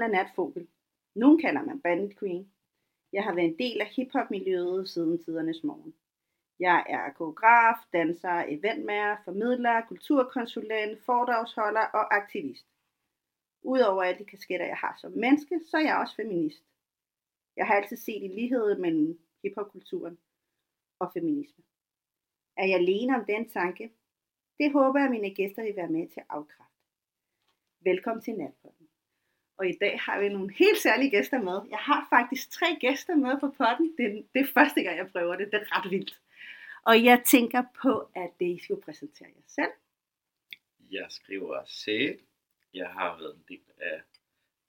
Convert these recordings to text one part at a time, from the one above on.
navn er Natfogel. Nogen kalder mig Bandit Queen. Jeg har været en del af hiphop-miljøet siden tidernes morgen. Jeg er koreograf, danser, eventmager, formidler, kulturkonsulent, foredragsholder og aktivist. Udover alle de kasketter, jeg har som menneske, så er jeg også feminist. Jeg har altid set en lighed mellem hiphopkulturen og feminisme. Er jeg alene om den tanke? Det håber jeg, mine gæster vil være med til at afkræfte. Velkommen til Natpodden. Og i dag har vi nogle helt særlige gæster med. Jeg har faktisk tre gæster med på podden. Det er, det er første gang, jeg prøver det. Det er ret vildt. Og jeg tænker på, at det I skal præsentere jer selv. Jeg skriver C. Jeg har været en del af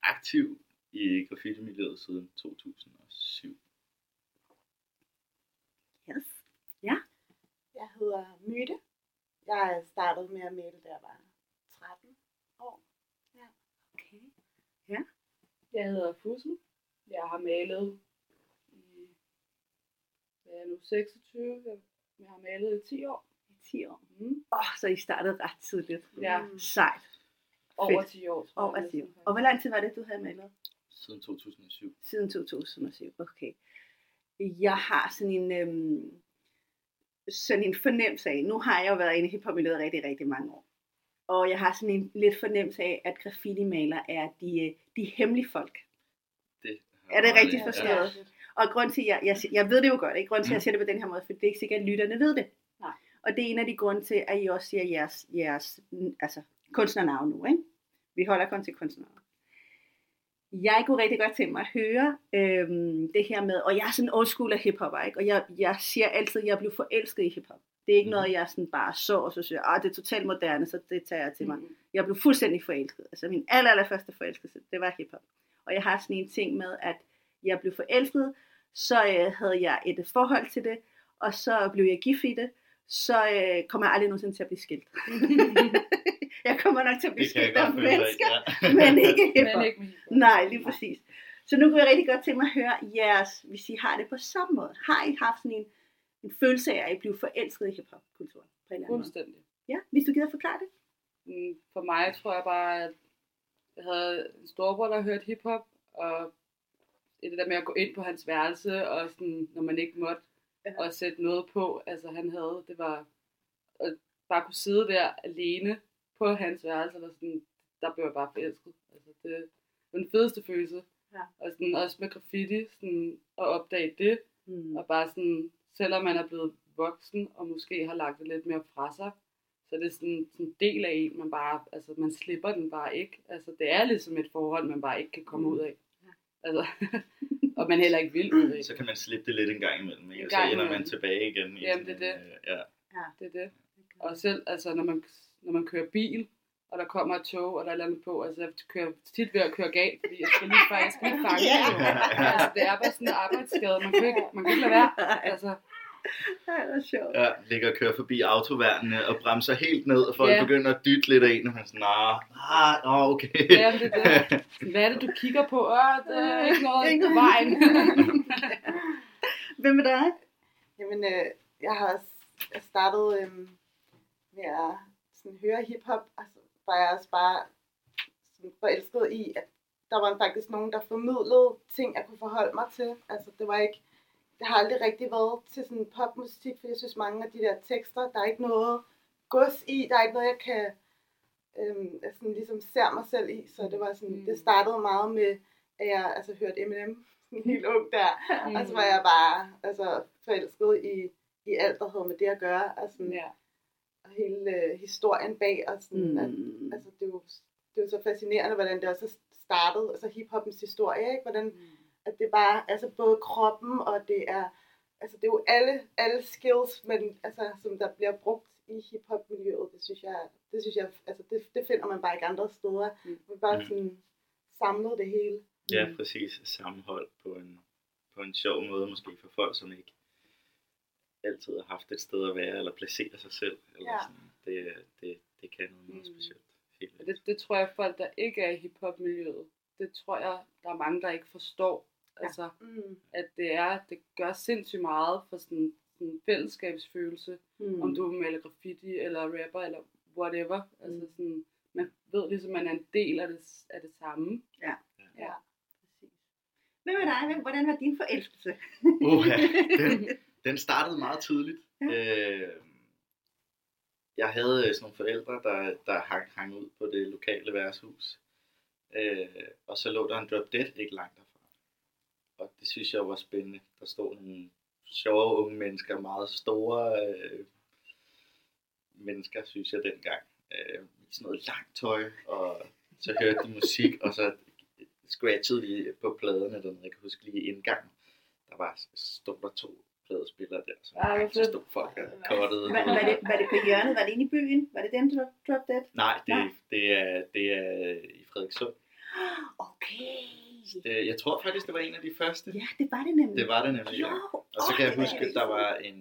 aktiv i graffiti-miljøet siden 2007. Yes. Ja. Jeg hedder Myte. Jeg startede med at male, da jeg var 13 år. Okay. Jeg hedder Fussel. Jeg har malet i hvad er jeg nu, 26. Jeg, jeg har malet i 10 år. I 10 år. Mm. Åh, oh, så I startede ret tidligt. Ja, Sejt. over Fedt. 10 år. Over jeg 10 år. Og hvor lang tid var det, du havde malet? Siden 2007. Siden 2007. Okay. Jeg har sådan en, øhm, sådan en fornemmelse af, nu har jeg jo været inde i hiphop-miljøet rigtig, rigtig mange år. Og jeg har sådan en lidt fornemmelse af, at graffiti-maler er de, de hemmelige folk. Det Er det rigtigt forstået? Og grund til, jeg, jeg, jeg ved det jo godt, ikke? grund til, at jeg siger det på den her måde, for det er ikke sikkert, at lytterne ved det. Nej. Og det er en af de grunde til, at I også siger jeres, jeres mm, altså, kunstnernavn nu. Ikke? Vi holder kun til kunstnernavn. Jeg kunne rigtig godt tænke mig at høre øhm, det her med, og jeg er sådan old school af hiphopper, ikke? og jeg, jeg siger altid, at jeg blev forelsket i hiphop. Det er ikke Mhm. noget, jeg sådan bare så, og så siger, at det er totalt moderne, så det tager jeg til mig. Mm. Jeg blev fuldstændig forelsket. Altså min aller, aller første forelskelse, det var hiphop. Og jeg har sådan en ting med, at jeg blev forelsket, så øh, havde jeg et forhold til det, og så blev jeg gift i det, så øh, kommer jeg aldrig nogensinde til at blive skilt. jeg kommer nok til at blive jeg skilt af mennesker, ja. men ikke hiphop. Nej, lige præcis. Så nu kunne jeg rigtig godt tænke mig at høre jeres, hvis I har det på samme måde. Har I haft sådan en, en følelse af, at blev forelsket i hiphop-kulturen? Fuldstændig. Ja, hvis du gider forklare det. Mm, For mig tror jeg bare, at jeg havde en storbror, der hørte hiphop, og det der med at gå ind på hans værelse, og sådan, når man ikke måtte, Ja. og sætte noget på, altså han havde, det var, at bare kunne sidde der alene på hans værelse, eller sådan, der blev jeg bare forelsket. Altså det var den fedeste følelse. Ja. Og sådan, også med graffiti, sådan, at opdage det, Mm. og bare sådan, selvom man er blevet voksen, og måske har lagt det lidt mere fra sig, så er det sådan, sådan en del af en, man bare, altså man slipper den bare ikke. Altså det er ligesom et forhold, man bare ikke kan komme Mm. ud af. Ja. Altså, og man heller ikke vil ud af. Så kan man slippe det lidt en gang imellem, ikke? Og så ender man tilbage igen. i Jamen, det er en, øh, Ja. Det er det. Og selv, altså når man, når man kører bil, og der kommer et tog, og der er et andet på, altså jeg kører tit ved at køre galt, fordi jeg skal lige, jeg skal lige fange Ja. det. jo. Altså, det er bare sådan en arbejdsskade, man kan ikke, man kan ikke lade være. Altså, Ja, det var sjovt. Ja, ligger og kører forbi autoværnene og bremser helt ned, og folk Ja. begynder at dytte lidt af en, og man er sådan, nah, ah, nå, okay. ja, det er det. Hvad er det, du kigger på? Åh, det er ikke noget Ikke på vejen. Hvem er dig? Jamen, øh, jeg har startet øh, med at sådan, høre hiphop, og så var jeg også bare sådan, forelsket i, at der var faktisk nogen, der formidlede ting, jeg kunne forholde mig til. Altså, det var ikke, det har aldrig rigtig været til sådan popmusik, for jeg synes mange af de der tekster, der er ikke noget gods i, der er ikke noget, jeg kan øhm, jeg sådan ligesom ser mig selv i, så det var sådan, Mm. det startede meget med, at jeg altså hørte Eminem helt ung der, Mm. og så var jeg bare altså, forelsket i, i alt, der havde med det at gøre, og, sådan, Ja. Og hele øh, historien bag, og sådan, mm. at, Mm. altså, det, er jo, det er jo så fascinerende, hvordan det også startede, altså hiphoppens historie, ikke? hvordan at det bare, altså både kroppen, og det er, altså det er jo alle, alle skills, men, altså, som der bliver brugt i hiphop-miljøet, det synes jeg, det synes jeg, altså det, det finder man bare ikke andre steder. Mm. Man bare Mm. sådan samlet det hele. Ja, præcis. Sammenhold på en, på en sjov måde, måske for folk, som ikke altid har haft et sted at være, eller placere sig selv. Eller Ja. sådan. Det, det, det kan noget meget Mm. specielt. Helt Og det, det tror jeg, folk, der ikke er i hiphop-miljøet, det tror jeg, der er mange, der ikke forstår. Ja. Altså, Mm. at det er, det gør sindssygt meget for sådan en fællesskabsfølelse, Mm. om du maler graffiti, eller rapper, eller whatever. Altså sådan, man ved ligesom, man er en del af det, af det samme. Ja. Ja. Præcis. Hvad med dig? Hvem- Hvordan var din forelskelse? Uh, den, den startede meget tidligt. Ja. Øh, jeg havde øh, sådan nogle forældre, der, der hang, hang ud på det lokale værtshus. Øh, og så lå der en drop dead ikke langt derfra. Og det synes jeg var spændende. Der stod nogle sjove unge mennesker, meget store øh, mennesker, synes jeg dengang. Øh, sådan noget langt tøj, og så hørte de musik, og så scratchede de på pladerne dernede. Jeg kan huske lige indgangen, der var, stod der to pladespillere der, så, Ej, hvor så stod folk og kottede. Var, var, det, var det på hjørnet? Var det inde i byen? Var det den drop, drop dead? Nej, det, Nej. det, er, det er i Frederikssund. Okay. Det, jeg tror faktisk, det var en af de første. Ja, det var det nemlig. Det var det nemlig, Jo. ja. Og så kan jeg det var huske, at der var en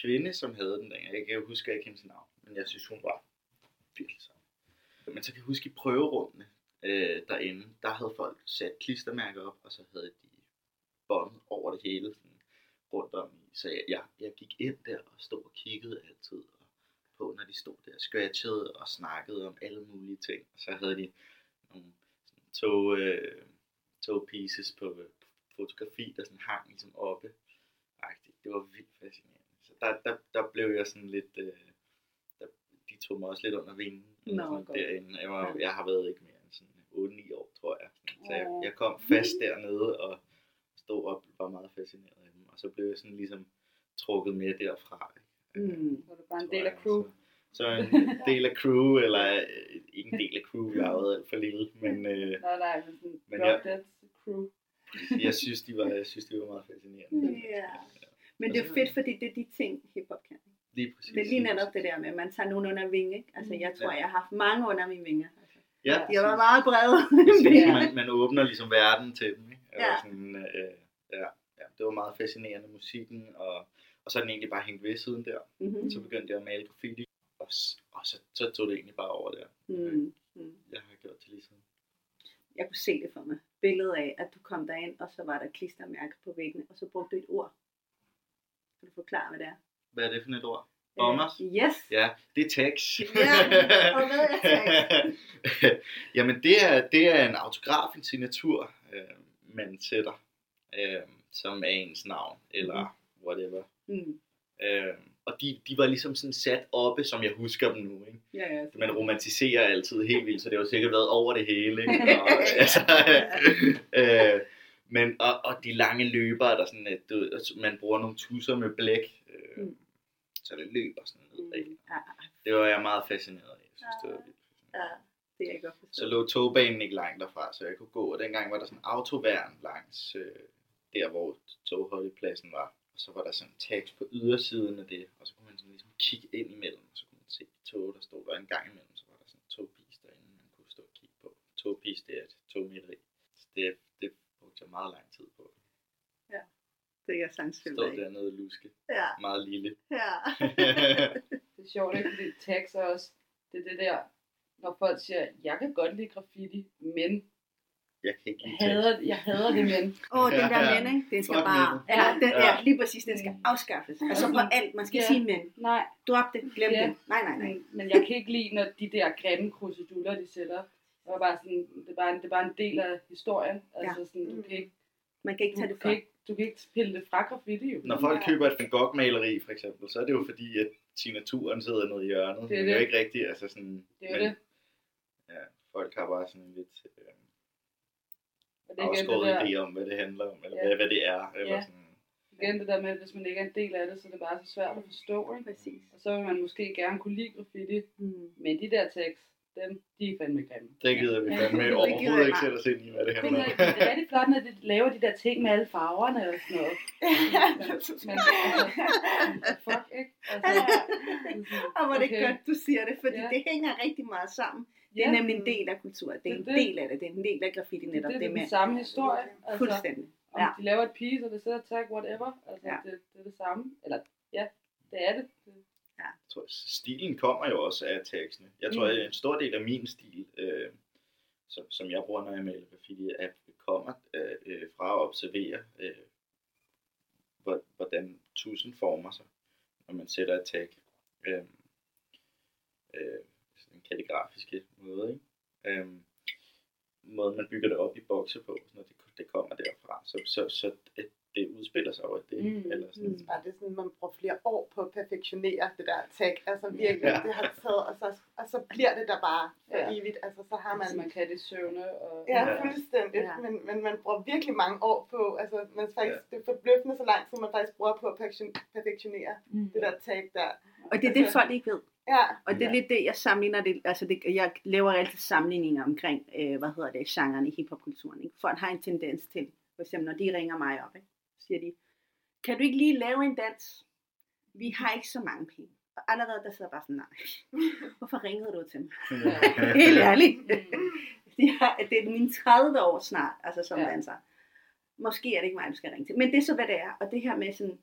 kvinde, som havde den dengang. Jeg kan huske ikke hendes navn, men jeg synes, hun var virkelig sammen. Men så kan jeg huske i prøverummene øh, derinde, der havde folk sat klistermærker op, og så havde de bånd over det hele sådan, rundt om i. Så jeg, jeg, jeg gik ind der og stod og kiggede altid og på, når de stod der og scratchede og snakkede om alle mulige ting. Og så havde de nogle sådan, to, øh, to pieces på øh, fotografi, der sådan hang ligesom oppe. Agtigt. Det var vildt fascinerende. Så der, der, der blev jeg sådan lidt... Øh, der, de tog mig også lidt under vingen Nå, sådan godt. derinde. Jeg, var, jeg har været ikke mere end sådan 8-9 år, tror jeg. Så jeg, jeg kom fast dernede og stod op og var meget fascineret så blev jeg sådan ligesom trukket med derfra. Ikke? Mm. Så er du bare en del af jeg. crew. Så, så en del af crew, eller øh, ikke en del af crew, jeg har været alt for lille, men øh, Nej, nej, men sådan Men jeg- crew. jeg synes, de var, jeg synes, de var meget fascinerende. Ja. Men det er fedt, fordi det er de ting, hiphop kan. Lige præcis. Det er lige netop det der med, at man tager nogen under vinge. ikke? Altså, jeg tror, Ja. jeg har haft mange under mine vinger. Altså, Ja, de har været meget brede. Præcis, man, man åbner ligesom verden til dem. Ikke? Ja. Sådan, øh, det var meget fascinerende musikken, og, og så er den egentlig bare hængt ved siden der. mm-hmm. Så begyndte jeg at male graffiti, og, og så, så tog det egentlig bare over der. mm. Mm. Jeg har gjort det lige siden. Jeg kunne se det for mig. Billedet af, at du kom derind, og så var der klistermærke på væggene, og så brugte du et ord. Kan du forklare, hvad det er? Hvad er det for et ord? Bombers? Øh, yes. Ja, det er tags. Ja, og hvad er tags? Jamen, det er, det er en autograf, en signatur, øh, man sætter, øh, som er ens navn, eller whatever. Mm. Øh, og de, de var ligesom sådan sat oppe, som jeg husker dem nu. Ikke? Ja, ja. Man romantiserer altid helt vildt, så det har sikkert været over det hele. Ikke? Og, altså, øh, men, og, og de lange løbere, der sådan, at du, altså, man bruger nogle tusser med blæk, øh, Mm. så det løber sådan ned. Mm. Ja, Det var jeg meget fascineret af. Jeg synes, det var vildt. ja, det er jeg godt forstå. Så lå togbanen ikke langt derfra, så jeg kunne gå. Og dengang var der sådan autoværn langs øh, der, hvor togholdepladsen var. Og så var der sådan en tags på ydersiden af det. Og så kunne man sådan ligesom kigge ind imellem, og så kunne man se de tog, der stod der en gang imellem. Så var der sådan en togpis derinde, man kunne stå og kigge på. Togpis, det er et togmætteri. Så det, det brugte jeg meget lang tid på. Det er jeg sangsfyldt Stod af. dernede og luske. Ja, Meget lille. ja. Det er sjovt, ikke? Fordi tags er også, det er det der, når folk siger, jeg kan godt lide graffiti, men jeg kan ikke jeg hader, jeg hader det men. Åh, oh, den der Ja. mænd, ikke? Den skal Fuck bare... mænd. Ja, den, ja, Ja. lige præcis. Den skal afskaffes. Altså på alt. Man skal Ja. sige mænd. Nej, Drop det. Glem Ja. det. Nej, nej, nej. men, jeg kan ikke lide, når de der grimme kruseduller, de sætter. Det er bare sådan, det er bare en, det er bare en del af historien. Altså sådan, du kan ikke, Man kan ikke tage det fra. ikke, du kan ikke pille det fra graffiti, jo. Når folk køber et Van Gogh-maleri, for eksempel, så er det jo fordi, at signaturen sidder nede i hjørnet. Det er Men det er jo det. ikke rigtigt, altså sådan... Det er men, det. Ja, folk har bare sådan en lidt øh, Og det er igen det, afskåret der, idé om, hvad det handler om, eller Ja. hvad, hvad det er. Eller Ja. sådan. igen det der med, at hvis man ikke er en del af det, så er det bare så svært at forstå. Ikke? Præcis. Og så vil man måske gerne kunne lide graffiti, Mm. men de der tekst, dem, de er fandme grimme. Det gider vi Ja. fandme Det gider overhovedet ikke sætte os ind i, hvad det Det handler om. er, det er rigtig flot, når de laver de der ting med alle farverne og sådan noget. Men altså, fuck, ikke? Altså, Og hvor er det okay. godt, du siger det, fordi Ja. det hænger rigtig meget sammen. Det er Ja. nemlig en del af kultur. Det er en Det er det. del af det. Det er en del af graffiti Det, netop. det, Det er med den samme historie. Altså, fuldstændig. om Ja. de laver et piece, og det sætter tag, whatever. Altså, Ja. det, det er det samme. Eller, ja, det er det. det Jeg tror, stilen kommer jo også af tekstene. Jeg tror, Mm. at en stor del af min stil, øh, som, som jeg bruger, når jeg maler graffiti, er, kommer øh, øh, fra at observere, øh, hvor- hvordan tusind former sig, når man sætter et tag. Øh, øh, en kalligrafiske måde. Ikke? Øh, måde, man bygger det op i bokse på, når det, det kommer derfra. Så, så, så det, det udspiller sig over det. Mm. Eller sådan. Mm. Bare det er sådan, man bruger flere år på at perfektionere det der tag. Altså virkelig, Ja. det har taget, og så, og så bliver det der bare for Ja. evigt. Altså så har man... Altså, man kan det søvne. Og, Ja, Ja. fuldstændig. Ja. Men, men man bruger virkelig mange år på, altså man faktisk, ja. det er forbløffende så lang tid, man faktisk bruger på at perfektion- perfektionere Mm. det der tag der. Og det er det, Altså- folk ikke ved. Ja, Og det er Ja. lidt det, jeg sammenligner det, altså det, jeg laver altid sammenligninger omkring, øh, hvad hedder det, genren i hiphopkulturen. Ikke? Folk har en tendens til, for eksempel når de ringer mig op, ikke? siger de, kan du ikke lige lave en dans? Vi har ikke så mange penge. Og allerede der sidder bare sådan, nej, hvorfor ringede du til mig? Helt ærligt. Mm. Det er, det er mine 30 år snart, altså som Ja. ja. danser. Måske er det ikke mig, du skal ringe til. Men det er så, hvad det er. Og det her med sådan,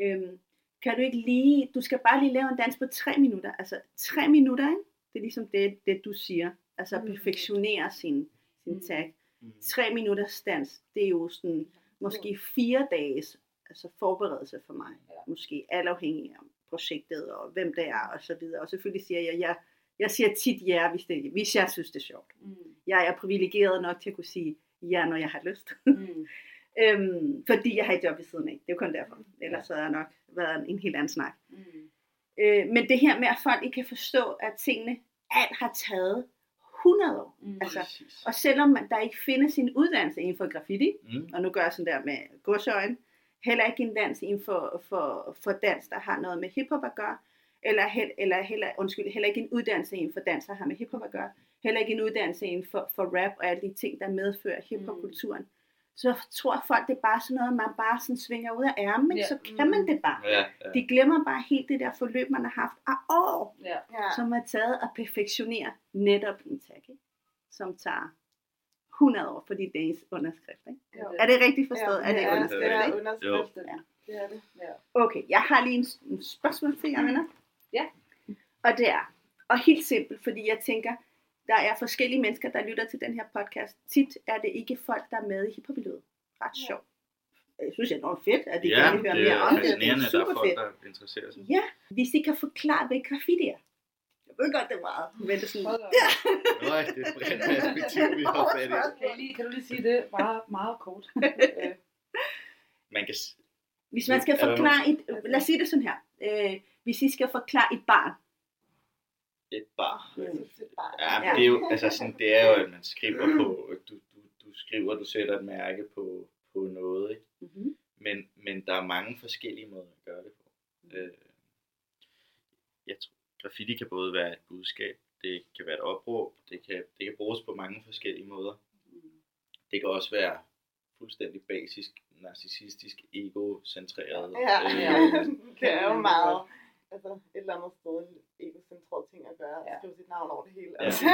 øhm, kan du ikke lige, du skal bare lige lave en dans på tre minutter. Altså tre minutter, ikke? Det er ligesom det, det du siger. Altså Mm. perfektionere sin, sin Mm. tag. Mm. Tre minutters dans, det er jo sådan, måske fire dages altså forberedelse for mig. Ja. Måske alt afhængig af projektet og hvem det er og så videre. Og selvfølgelig siger jeg, jeg, jeg siger tit ja, hvis, det, hvis jeg synes, det er sjovt. Mm. Jeg er privilegeret nok til at kunne sige ja, når jeg har lyst. Mm. øhm, fordi jeg har et job ved siden af. Det er jo kun derfor. Ellers havde jeg nok været en, en helt anden snak. Mm. Øh, men det her med, at folk ikke kan forstå, at tingene alt har taget 100 år. Mm. Altså. Og selvom man, der ikke findes en uddannelse inden for graffiti, Mm. og nu gør jeg sådan der med godsøjne, heller ikke en dans inden for, for, for dans, der har noget med hiphop at gøre, eller, hel, eller heller, undskyld, heller ikke en uddannelse inden for dans, der har med hiphop at gøre, heller ikke en uddannelse inden for, for rap og alle de ting, der medfører hiphopkulturen. Så tror folk, det er bare sådan noget, man bare sådan svinger ud af ærmen, Ja. så kan man det bare. Ja, ja. De glemmer bare helt det der forløb, man har haft af år, Ja. som er taget at perfektionere netop en tag, ikke? som tager 100 år, fordi det er ens underskrift. Ikke? Er det rigtigt forstået? Ja, er det underskrift? det er ikke? underskrift. Ja. Det er det. Ja. Okay, jeg har lige en, en spørgsmål til jer, venner. Ja. Og det er, og helt simpelt, fordi jeg tænker, der er forskellige mennesker, der lytter til den her podcast. Tit er det ikke folk, der er med i hiphop-miljøet. Ret Ja. sjovt. Jeg synes, det er enormt fedt, at de ja, gerne vil høre mere er om det. Det fascinerende, er at der er super folk, fedt. der interesserer sig. Ja, hvis I kan forklare, hvad graffiti er. Jeg ved godt, det er meget, men det er sådan, op. Nøj, det er et bredt perspektiv, vi har fat i. Kan, I lige, kan du lige sige det meget, meget kort? Man kan, Hvis man skal forklare et, lad os sige det sådan her. Øh, hvis I skal forklare et barn. Et bar. Bare... Ja, men det er jo, altså sådan, det er jo, at man skriver på, du, du, du skriver, du sætter et mærke på, på noget, ikke? Mm-hmm. Men, men der er mange forskellige måder at gøre det på. Øh, jeg tror, graffiti kan både være et budskab, det kan være et opråb, det kan, det kan bruges på mange forskellige måder. Det kan også være fuldstændig basisk, narcissistisk, egocentreret. Ja, øh, ja. det er jo meget altså, et eller andet sted en egocentreret ting at gøre. Ja. At skrive sit navn over det hele. Ja. Altså.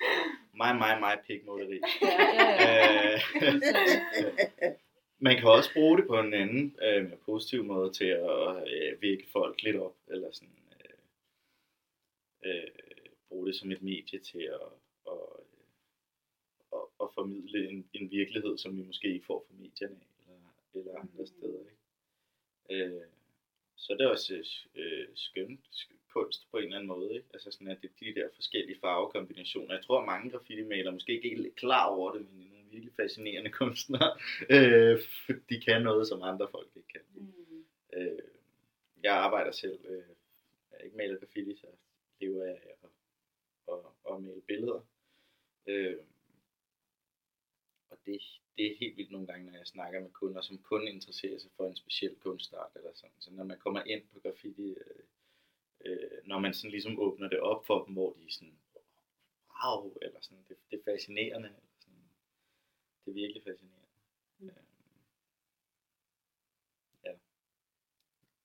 mig, mig, mig, pikmåleri. ja, ja, ja. Øh, man kan også bruge det på en anden øh, mere positiv måde til at øh, vække folk lidt op, eller sådan øh, øh, bruge det som et medie til at, og, øh, at, at formidle en, en virkelighed, som vi måske ikke får fra medierne af, eller, eller andre steder. Ikke? Øh, så er det også øh, skønt sk- kunst på en eller anden måde. Ikke? Altså sådan, at det er de der forskellige farvekombinationer. Jeg tror, at mange graffiti-malere måske ikke er helt klar over det, men de er nogle virkelig fascinerende kunstnere. Øh, de kan noget, som andre folk ikke kan. Mm. Øh, jeg arbejder selv, øh, jeg er ikke maler graffiti, så lever jeg af at, at, at male billeder. Øh, det, det er helt vildt nogle gange, når jeg snakker med kunder, som kun interesserer sig for en speciel kunstart eller sådan. Så når man kommer ind på graffiti, øh, øh, når man sådan ligesom åbner det op for dem, hvor de er sådan, wow, eller sådan, det, det er fascinerende. Eller sådan, det er virkelig fascinerende. Mm. Øh,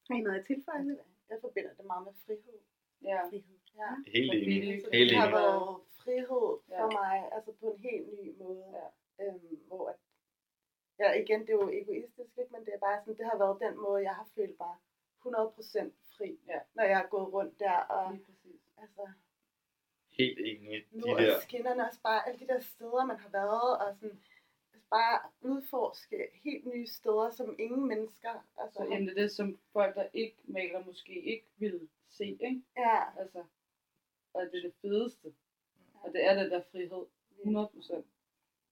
Har I noget at tilføje? Jeg forbinder det meget med frihed. Ja. Frihed. Ja. helt enig. Helt det har enig. været frihed for Ja. mig, altså på en helt ny måde. Ja. Øhm, hvor at, ja, igen, det er jo egoistisk, ikke? men det er bare sådan, det har været den måde, jeg har følt mig 100% fri, Ja. når jeg har gået rundt der, og altså, Helt enig. nu De er der, skinnerne også bare alle de der steder, man har været, og sådan, bare udforske helt nye steder, som ingen mennesker, altså, Så jamen, det er det, som folk, der ikke maler, måske ikke vil se, ikke? ja, Altså, og det er det fedeste. Og det er den der frihed. 100 procent.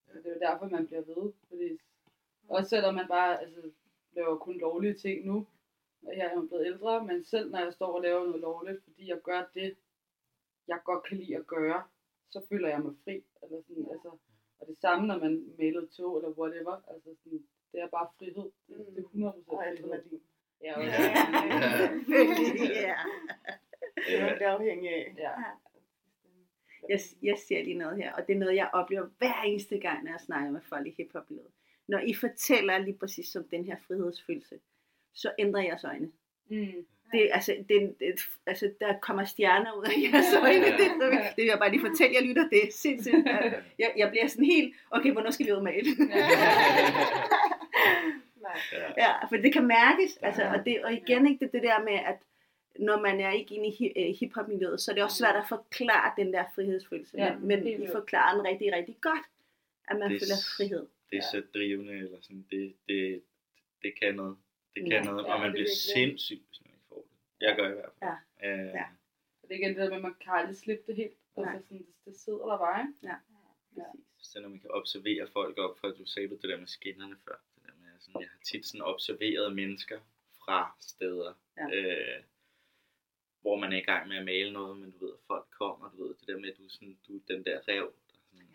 Så det er jo derfor, man bliver ved. Fordi også selvom man bare altså, laver kun lovlige ting nu, og jeg er jo blevet ældre, men selv når jeg står og laver noget lovligt, fordi jeg gør det, jeg godt kan lide at gøre, så føler jeg mig fri. Eller sådan, altså, og det samme, når man mailer tog eller whatever. Altså sådan, det er bare frihed. Det, det er 100% Og frihed. adrenalin. Ja, og, ja. Det er afhængig af. ja. Jeg, jeg siger lige noget her, og det er noget, jeg oplever hver eneste gang, når jeg snakker med folk i hiphop Når I fortæller lige præcis om den her frihedsfølelse, så ændrer jeres øjne. Mm. Det, altså, det, det, altså, der kommer stjerner ud af jeres øjne. Det, det, det vil jeg bare lige fortælle jer, lytter. Det sindssygt. Jeg, jeg bliver sådan helt, okay, hvornår skal vi ud male? Nej. Ja, for det kan mærkes. Altså, Ja. og, det, og igen ikke det, det der med, at når man er ikke inde i øh, hiphop-miljøet, så er det også svært at forklare den der frihedsfølelse. Ja, men men I forklarer den rigtig, rigtig godt, at man Det er føler frihed. Det er så drivende, eller sådan, det, det, det kan noget. Det kan Ja. noget, Ja, og man er bliver virkelig. sindssyg, hvis man ikke får det. Jeg gør i hvert fald. Ja. Øh, Ja. Og det er igen det der med, at man kan aldrig slippe det helt. Nej. Altså sådan, det, det sidder der bare, ikke? Ja. Præcis. Så når man kan observere folk op fra, du sagde det der med skinnerne før, det der med, sådan, jeg har tit sådan observeret mennesker fra steder, Ja. øh, hvor man er i gang med at male noget, men du ved, at folk kommer, du ved, det der med, at du er, sådan, du er den der rev, der sådan,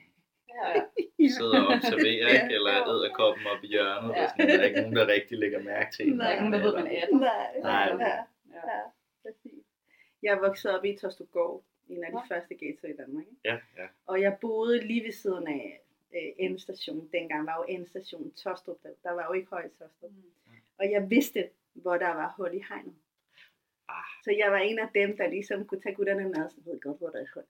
Ja. sidder og observerer, Ja. ikke? eller æderkoppen op i hjørnet, Ja. og sådan, der er ikke nogen, der rigtig lægger mærke til en. Der er ikke nogen, der ved, man er den. Nej, Nej. Ja, Ja. ja, præcis. Jeg voksede op i Tostrup en af de Ja. første ghettoer i Danmark. Ikke? Ja, ja. Og jeg boede lige ved siden af øh, endestation. Dengang var jo endestation Tostrup. Der, der var jo ikke højt Tostrup. Mm. Og jeg vidste, hvor der var hul i hegnet. Ah. Så jeg var en af dem, der ligesom kunne tage gutterne med, og så ved godt, hvor der er hul.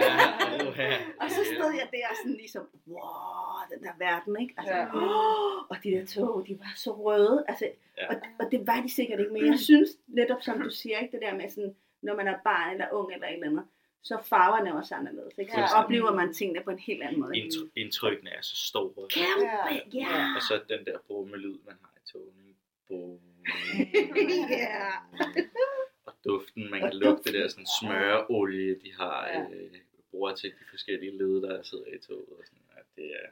Ja, uha. Og så stod jeg der sådan ligesom, wow, den der verden, ikke? Altså, Ja. åh, og de der tog, de var så røde. Altså, Ja. og, og det var de sikkert ikke, men jeg synes netop, som du siger, ikke, det der med sådan, når man er barn eller ung eller et eller andet, så er farverne også anderledes, ikke? Så Ja. oplever man tingene på en helt anden måde. Indtry- indtrykkene er så store. Kæmpe, ja. Og så den der brummelyd, man har i togene. Brum. Ja. Og duften, man kan lugte det der sådan smøreolie, de har Ja. øh, bruger til de forskellige led, der sidder i toget. Og sådan, at det er,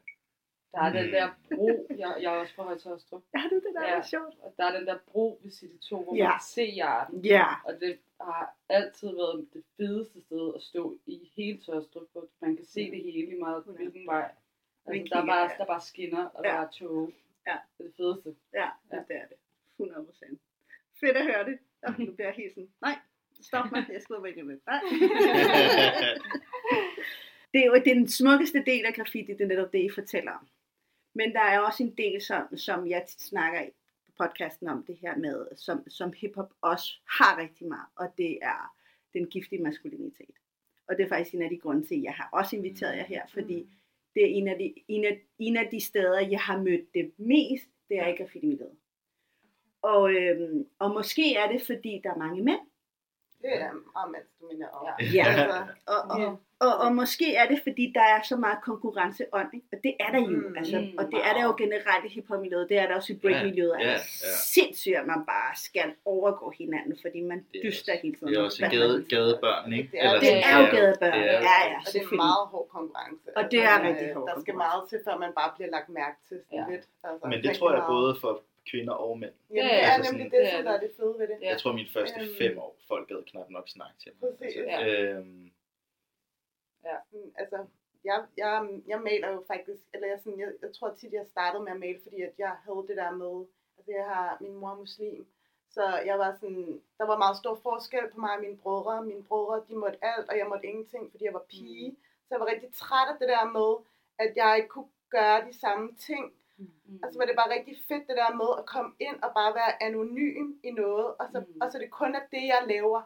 Der er den Mm. der bro, jeg, jeg er også fra Højtostrup, Ja, det, det der Ja. var sjovt. og der er den der bro ved City 2, hvor Ja. man kan se Jarden. Ja. Og det har altid været det fedeste sted at stå i hele Tørstrup, hvor man kan se det hele i meget på hvilken vej. Altså, der, er bare, ja. der er bare skinner, og Ja. der er tog. Ja. Det er det fedeste. Ja, det, det er det. 100 procent. Fedt at høre det. Og nu bliver jeg helt sådan, nej, stop mig, jeg og vælge med. Nej. det er jo den smukkeste del af graffiti, det er netop det, I fortæller om. Men der er også en del, som, som jeg snakker i på podcasten om det her med, som, som hiphop også har rigtig meget, og det er den giftige maskulinitet. Og det er faktisk en af de grunde til, at jeg har også inviteret jer her, fordi det er en af de, en af, en af de steder, jeg har mødt det mest, det er i graffiti-miljøet. Og, øhm, og måske er det, fordi der er mange mænd. Det er mandsdomineret. Ja. Ja. Altså, Og, og, Ja. og, og måske er det, fordi der er så meget konkurrenceånd. Ikke? Og det er der jo. Mm, altså, mm, og det er der jo generelt i hiphop-miljøet. Det er der også i break-miljøet. Ja, Ja, ja, ja, ja. Sindssygt, at man bare skal overgå hinanden, fordi man Det er dyster hele tiden. Det er også gade, gadebørn, ikke? Det er- Det sådan, er jo ja. gadebørn. Det er- Ja, ja, og det er meget hård konkurrence. Og det er øh, rigtig hård Der skal meget til, før man bare bliver lagt mærke til sådan Ja. lidt. Altså, Men det tror jeg meget. både for kvinder og mænd. Jamen, Ja, det er altså nemlig sådan- det, det som er der er det fede ved det. Ja. Jeg tror, mine første Øhm. fem år, folk gad knap nok snakke til mig. Præcis. Altså, øhm, Sådan, altså, jeg, jeg, jeg maler jo faktisk, eller jeg, sådan, jeg, jeg tror tit, jeg startede med at male, fordi at jeg havde det der med, altså jeg har, min mor er muslim, så jeg var sådan, der var meget stor forskel på mig og mine brødre. Mine brødre, de måtte alt, og jeg måtte ingenting, fordi jeg var pige. Så jeg var rigtig træt af det der med, at jeg ikke kunne gøre de samme ting. Mm. Og så var det bare rigtig fedt det der med at komme ind og bare være anonym i noget, og så, Mm. og så det kun er det, jeg laver.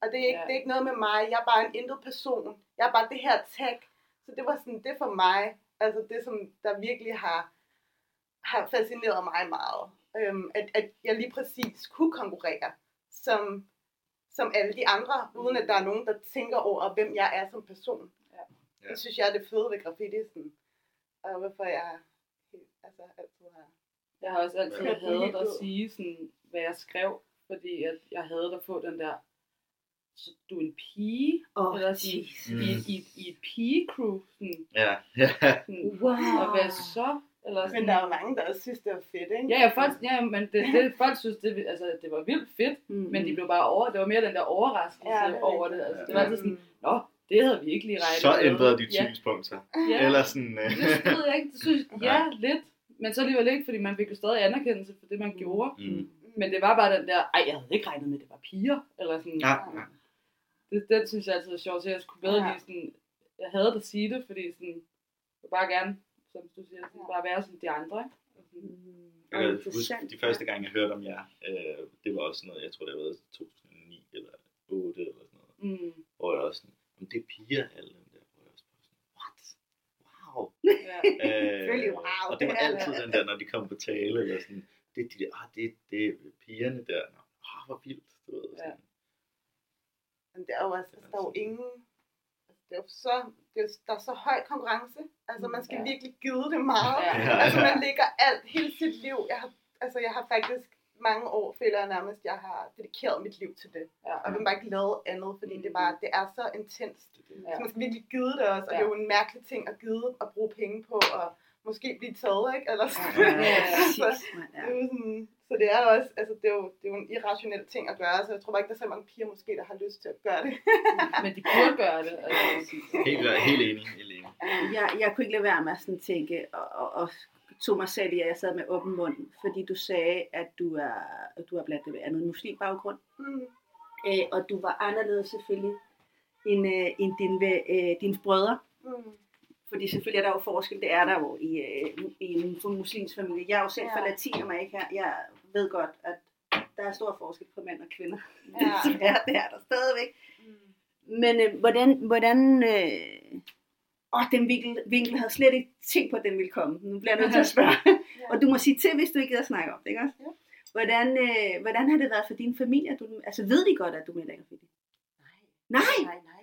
Og det er, ikke, Ja. det er ikke noget med mig, jeg er bare en intet person. Jeg er bare det her tag. Så det var sådan, det for mig, altså det som der virkelig har, har fascineret mig meget. Øhm, at, at jeg lige præcis kunne konkurrere som, som alle de andre, uden at der er nogen, der tænker over, hvem jeg er som person. Ja. Det synes jeg er det fede ved graffiti, sådan. og hvorfor jeg altså, altid har Jeg har også altid Ja. hadet at sige, sådan, hvad jeg skrev, fordi at jeg havde at få den der så du er en pige, Åh, eller sådan. Mm. i, i, i et pigecrew, sådan, Ja, ja. sådan Wow. og hvad så? Eller sådan, Men der er jo mange, der også synes, det var fedt, ikke? Ja, ja, folk, ja, men det, det, folk synes, det, altså, det var vildt fedt, Mm. men de blev bare over, det var mere den der overraskelse Ja, det er over det. Altså, det var altid sådan, nå, det havde vi ikke lige regnet Så med. ændrede dit ja, synspunkt sig. ja, Eller sådan... Øh, det ved jeg ikke, det synes, ja, lidt, men så alligevel ikke, fordi man fik jo stadig anerkendelse for det, man gjorde. mm. Men det var bare den der, ej, jeg havde ikke regnet med, at det var piger, eller sådan, Ja, ja. det, den synes jeg altid er sjovt, så jeg skulle bedre Ja. lige sådan, jeg havde at sige det, fordi sådan, jeg vil bare gerne, som du siger, sådan, bare være som de andre, ikke? Sådan, Mm. Jeg kan huske, de første gange, jeg hørte om jer, øh, det var også noget, jeg tror, det var 2009 eller 8 eller sådan noget. Mm, Hvor jeg også sådan, om det er piger, alle dem der. Hvor jeg også bare sådan, what? Wow. ja. Øh, wow, og det var det er altid den der, når de kom på tale, eller sådan, det er de der, ah, det, det er pigerne der. Nå, ah, hvor vildt, du ved. Ja. Sådan. Men det er jo også, altså, der er jo ingen, altså, det er så, det er, der er så høj konkurrence. Altså, man skal Ja. virkelig give det meget. Ja. Ja. Altså, man ligger alt, hele sit liv. Jeg har, altså, jeg har faktisk mange år, føler jeg nærmest, jeg har dedikeret mit liv til det. Ja. Og jeg vil bare ikke lave andet, fordi det, bare, det er så intenst. Ja. Så man skal virkelig give det også, og det er jo en mærkelig ting at give og bruge penge på, og måske blive taget, ikke? Eller sådan. Ja, Ja, ja. det er sådan, så det er også, altså det er jo, det er jo en irrationel ting at gøre, så jeg tror bare ikke, der er så mange piger måske, der har lyst til at gøre det. Men de burde gøre det. Altså, Helt, helt enig, helt enig. jeg, jeg kunne ikke lade være med at sådan tænke, og, og, og tog mig selv i, at jeg sad med åben mund, fordi du sagde, at du er, at du er blandt andet muslim baggrund, Mm. øh, og du var anderledes selvfølgelig end, øh, end din, øh, dine brødre. Mm. Fordi selvfølgelig er der jo forskel, det er der jo i, øh, i en muslimsk familie. Jeg er jo selv fra Ja. Latinamerika, jeg ved godt, at der er stor forskel på mænd og kvinder. Ja. Desværre, det er der stadigvæk. Mm. Men øh, hvordan, hvordan øh, åh, den vinkel, vinkel havde slet ikke tænkt på, at den ville komme. Nu bliver jeg nødt til at spørge. og du må sige til, hvis du ikke gider snakke om det, ikke også? Ja. Hvordan, øh, hvordan har det været for din familie? Du, altså ved de godt, at du er i graffiti? Nej! Nej, nej.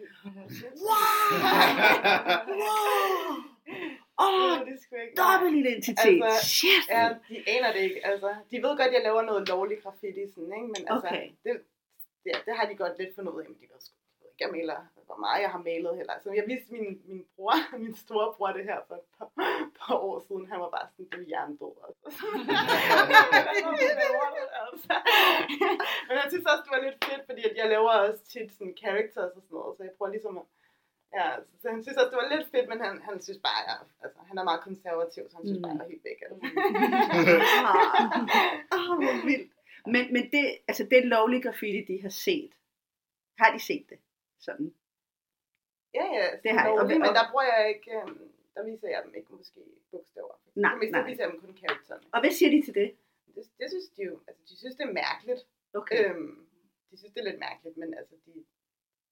Wow! Åh, det er sgu ikke. dobbelt identitet. Altså, Shit! Ja, de aner det ikke. Altså, de ved godt, at jeg laver noget lovlig graffiti, sådan, ikke? men altså, Okay. det, det, det, har de godt lidt fundet ud af, men de ved sgu ikke, jeg maler, hvor meget jeg har malet heller. Altså, jeg viste min, min bror, min store bror det her for et par, par år siden. Han var bare sådan, det er hjernedød. Altså. Men jeg synes også, det var lidt fedt, fordi jeg laver også tit sådan characters og sådan noget, så jeg prøver ligesom at Ja, så, så han synes også, det var lidt fedt, men han, han synes bare, at altså, han er meget konservativ, så han synes Mm. bare, at jeg er helt væk. Altså. Åh, hvor vildt. Men, men det, altså det lovlige graffiti, de har set, har de set det? Sådan. Ja, ja, Det har jeg. Og- men der bruger jeg ikke, øhm, der viser jeg dem ikke måske bogstaver. Nej, mest nej. der viser jeg dem kun karaktererne. Og hvad siger de til det? Det, det synes de jo, altså de synes det er mærkeligt. Okay. Øhm, de synes det er lidt mærkeligt, men altså de,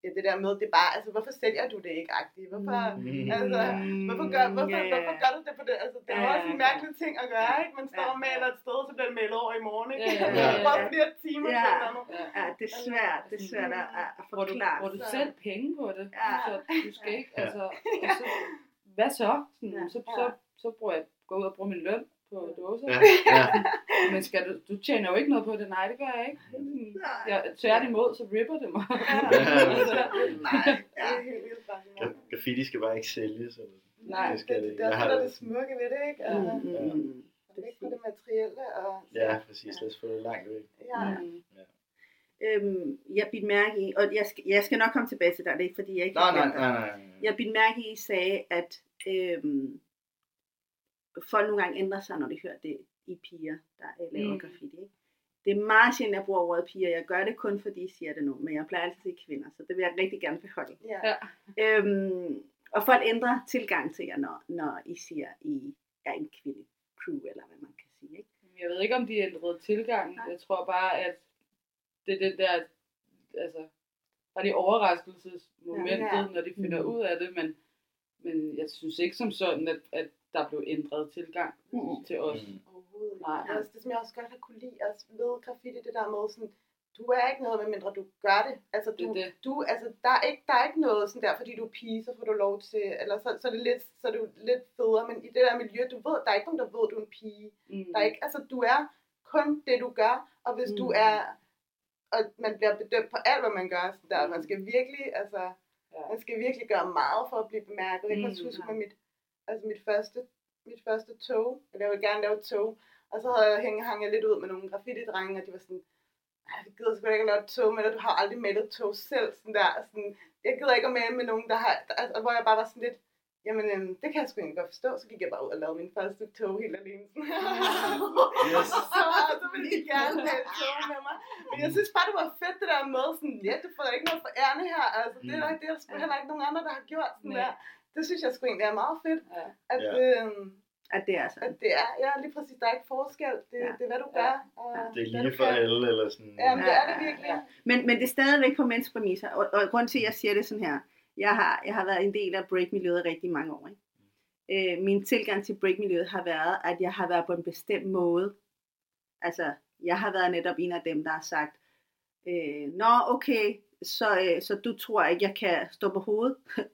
ja, det der med, det er bare, altså hvorfor sælger du det ikke agtigt? Hvorfor, Mm. altså, hvorfor gør, hvorfor, ja. hvorfor gør du det på det? Altså, det er jo Ja, også en mærkelig ting at gøre, ikke? Man står og maler et sted, så bliver det malet over i morgen, ikke? Ja, ja, ja. Prøv flere timer Ja. på et eller andet. Ja. Det er svært, det er svært at, at at Hvor du, forklare. hvor du Så- selv penge på det. Ja. Så du skal ikke, altså, og så, hvad så? Sådan, Ja. så, så, så bruger jeg, går ud og bruger min løn på dåser. Ja, ja. Men skal du, du tjener jo ikke noget på det. Nej, det gør jeg ikke. Sådan, Jeg, tværtimod, så ripper det mig. Altså, Nej, Det er helt vildt fascinerende. Gra- Graffiti skal bare ikke sælges. Eller? Nej, det skal det, det. det, det er Jeg også har det, er smukke ved det, ikke? Og, Mm, mm, mm. det er ikke på det materielle. Og, Ja, præcis. Lad os få det langt væk. ja. Mm. Øhm, jeg bidte mærke i, og jeg skal, jeg skal nok komme tilbage til dig, det er ikke fordi jeg ikke Nej, nej, nej, nej. nej. Jeg bidte mærke i, I sagde, at øhm, folk nogle gange ændrer sig, når de hører det i piger, der øh, laver Mm. mm. graffiti. Ikke? Det er meget sjældent, jeg bruger ordet piger. Jeg gør det kun, fordi I siger det nu, men jeg plejer altid at sige kvinder, så det vil jeg rigtig gerne beholde. Ja. Øhm, og folk ændrer tilgang til jer, når, når I siger, I er en kvinde crew, eller hvad man kan sige. Ikke? Jeg ved ikke, om de ændrede tilgang. Nej. Jeg tror bare, at det er det der, altså, bare det overraskelsesmomentet, Ja, ja. når de finder Mhm. ud af det, men, men jeg synes ikke som sådan, at, at der blev ændret tilgang Mhm. til os. Mm. Overhovedet. Nej. Det er også det, som jeg også godt har kunne lide også ved graffiti, det der med sådan, du er ikke noget, medmindre du gør det. Altså, Det du, det. du, altså der, er ikke, der er ikke noget sådan der, fordi du er pige, så får du lov til, eller så, så, er det lidt, så er det jo lidt federe, men i det der miljø, du ved, der er ikke nogen, der ved, du er en pige. Mm. Der er ikke, altså, du er kun det, du gør, og hvis mm. du Mm. er, og man bliver bedømt på alt, hvad man gør. Sådan der. Man skal virkelig, altså, Ja. man skal virkelig gøre meget for at blive bemærket. Jeg kan Mm, også huske ja. med mit, altså mit første, mit første tog, eller jeg ville gerne lave et tog, og så havde jeg, hængt, hang jeg lidt ud med nogle graffiti-drenge, og de var sådan, "Ej, vi gider sgu ikke at lave et tog med dig, du har aldrig et tog selv, sådan der, sådan, jeg gider ikke at male med nogen, der har, altså, hvor jeg bare var sådan lidt, jamen, øhm, det kan jeg sgu egentlig godt forstå, så gik jeg bare ud og lavede min første tog helt alene. Yes. så, så ville de gerne have et tog med mig. Men jeg synes bare, det var fedt det der med, sådan, ja, du får ikke noget for ærne her, altså, det er der, det er der sgu heller ikke nogen andre, der har gjort sådan Nej. der. Det synes jeg sgu egentlig er meget fedt, Ja. at, Ja. øhm, At det er sådan. at det er, ja, lige præcis, der er ikke forskel, det, Ja. det er hvad du Ja. gør. Og Det er lige for kan. alle, eller sådan. Ja, men det er det Ja, virkelig. ja. Men, men det er stadigvæk på mænds præmisser, og, og grund til, at jeg siger det sådan her, jeg har, jeg har været en del af breakmiljøet rigtig mange år. Ikke? Øh, min tilgang til breakmiljøet har været, at jeg har været på en bestemt måde. Altså, jeg har været netop en af dem, der har sagt, øh, Nå, okay, så, øh, så du tror ikke, jeg kan stå på hovedet?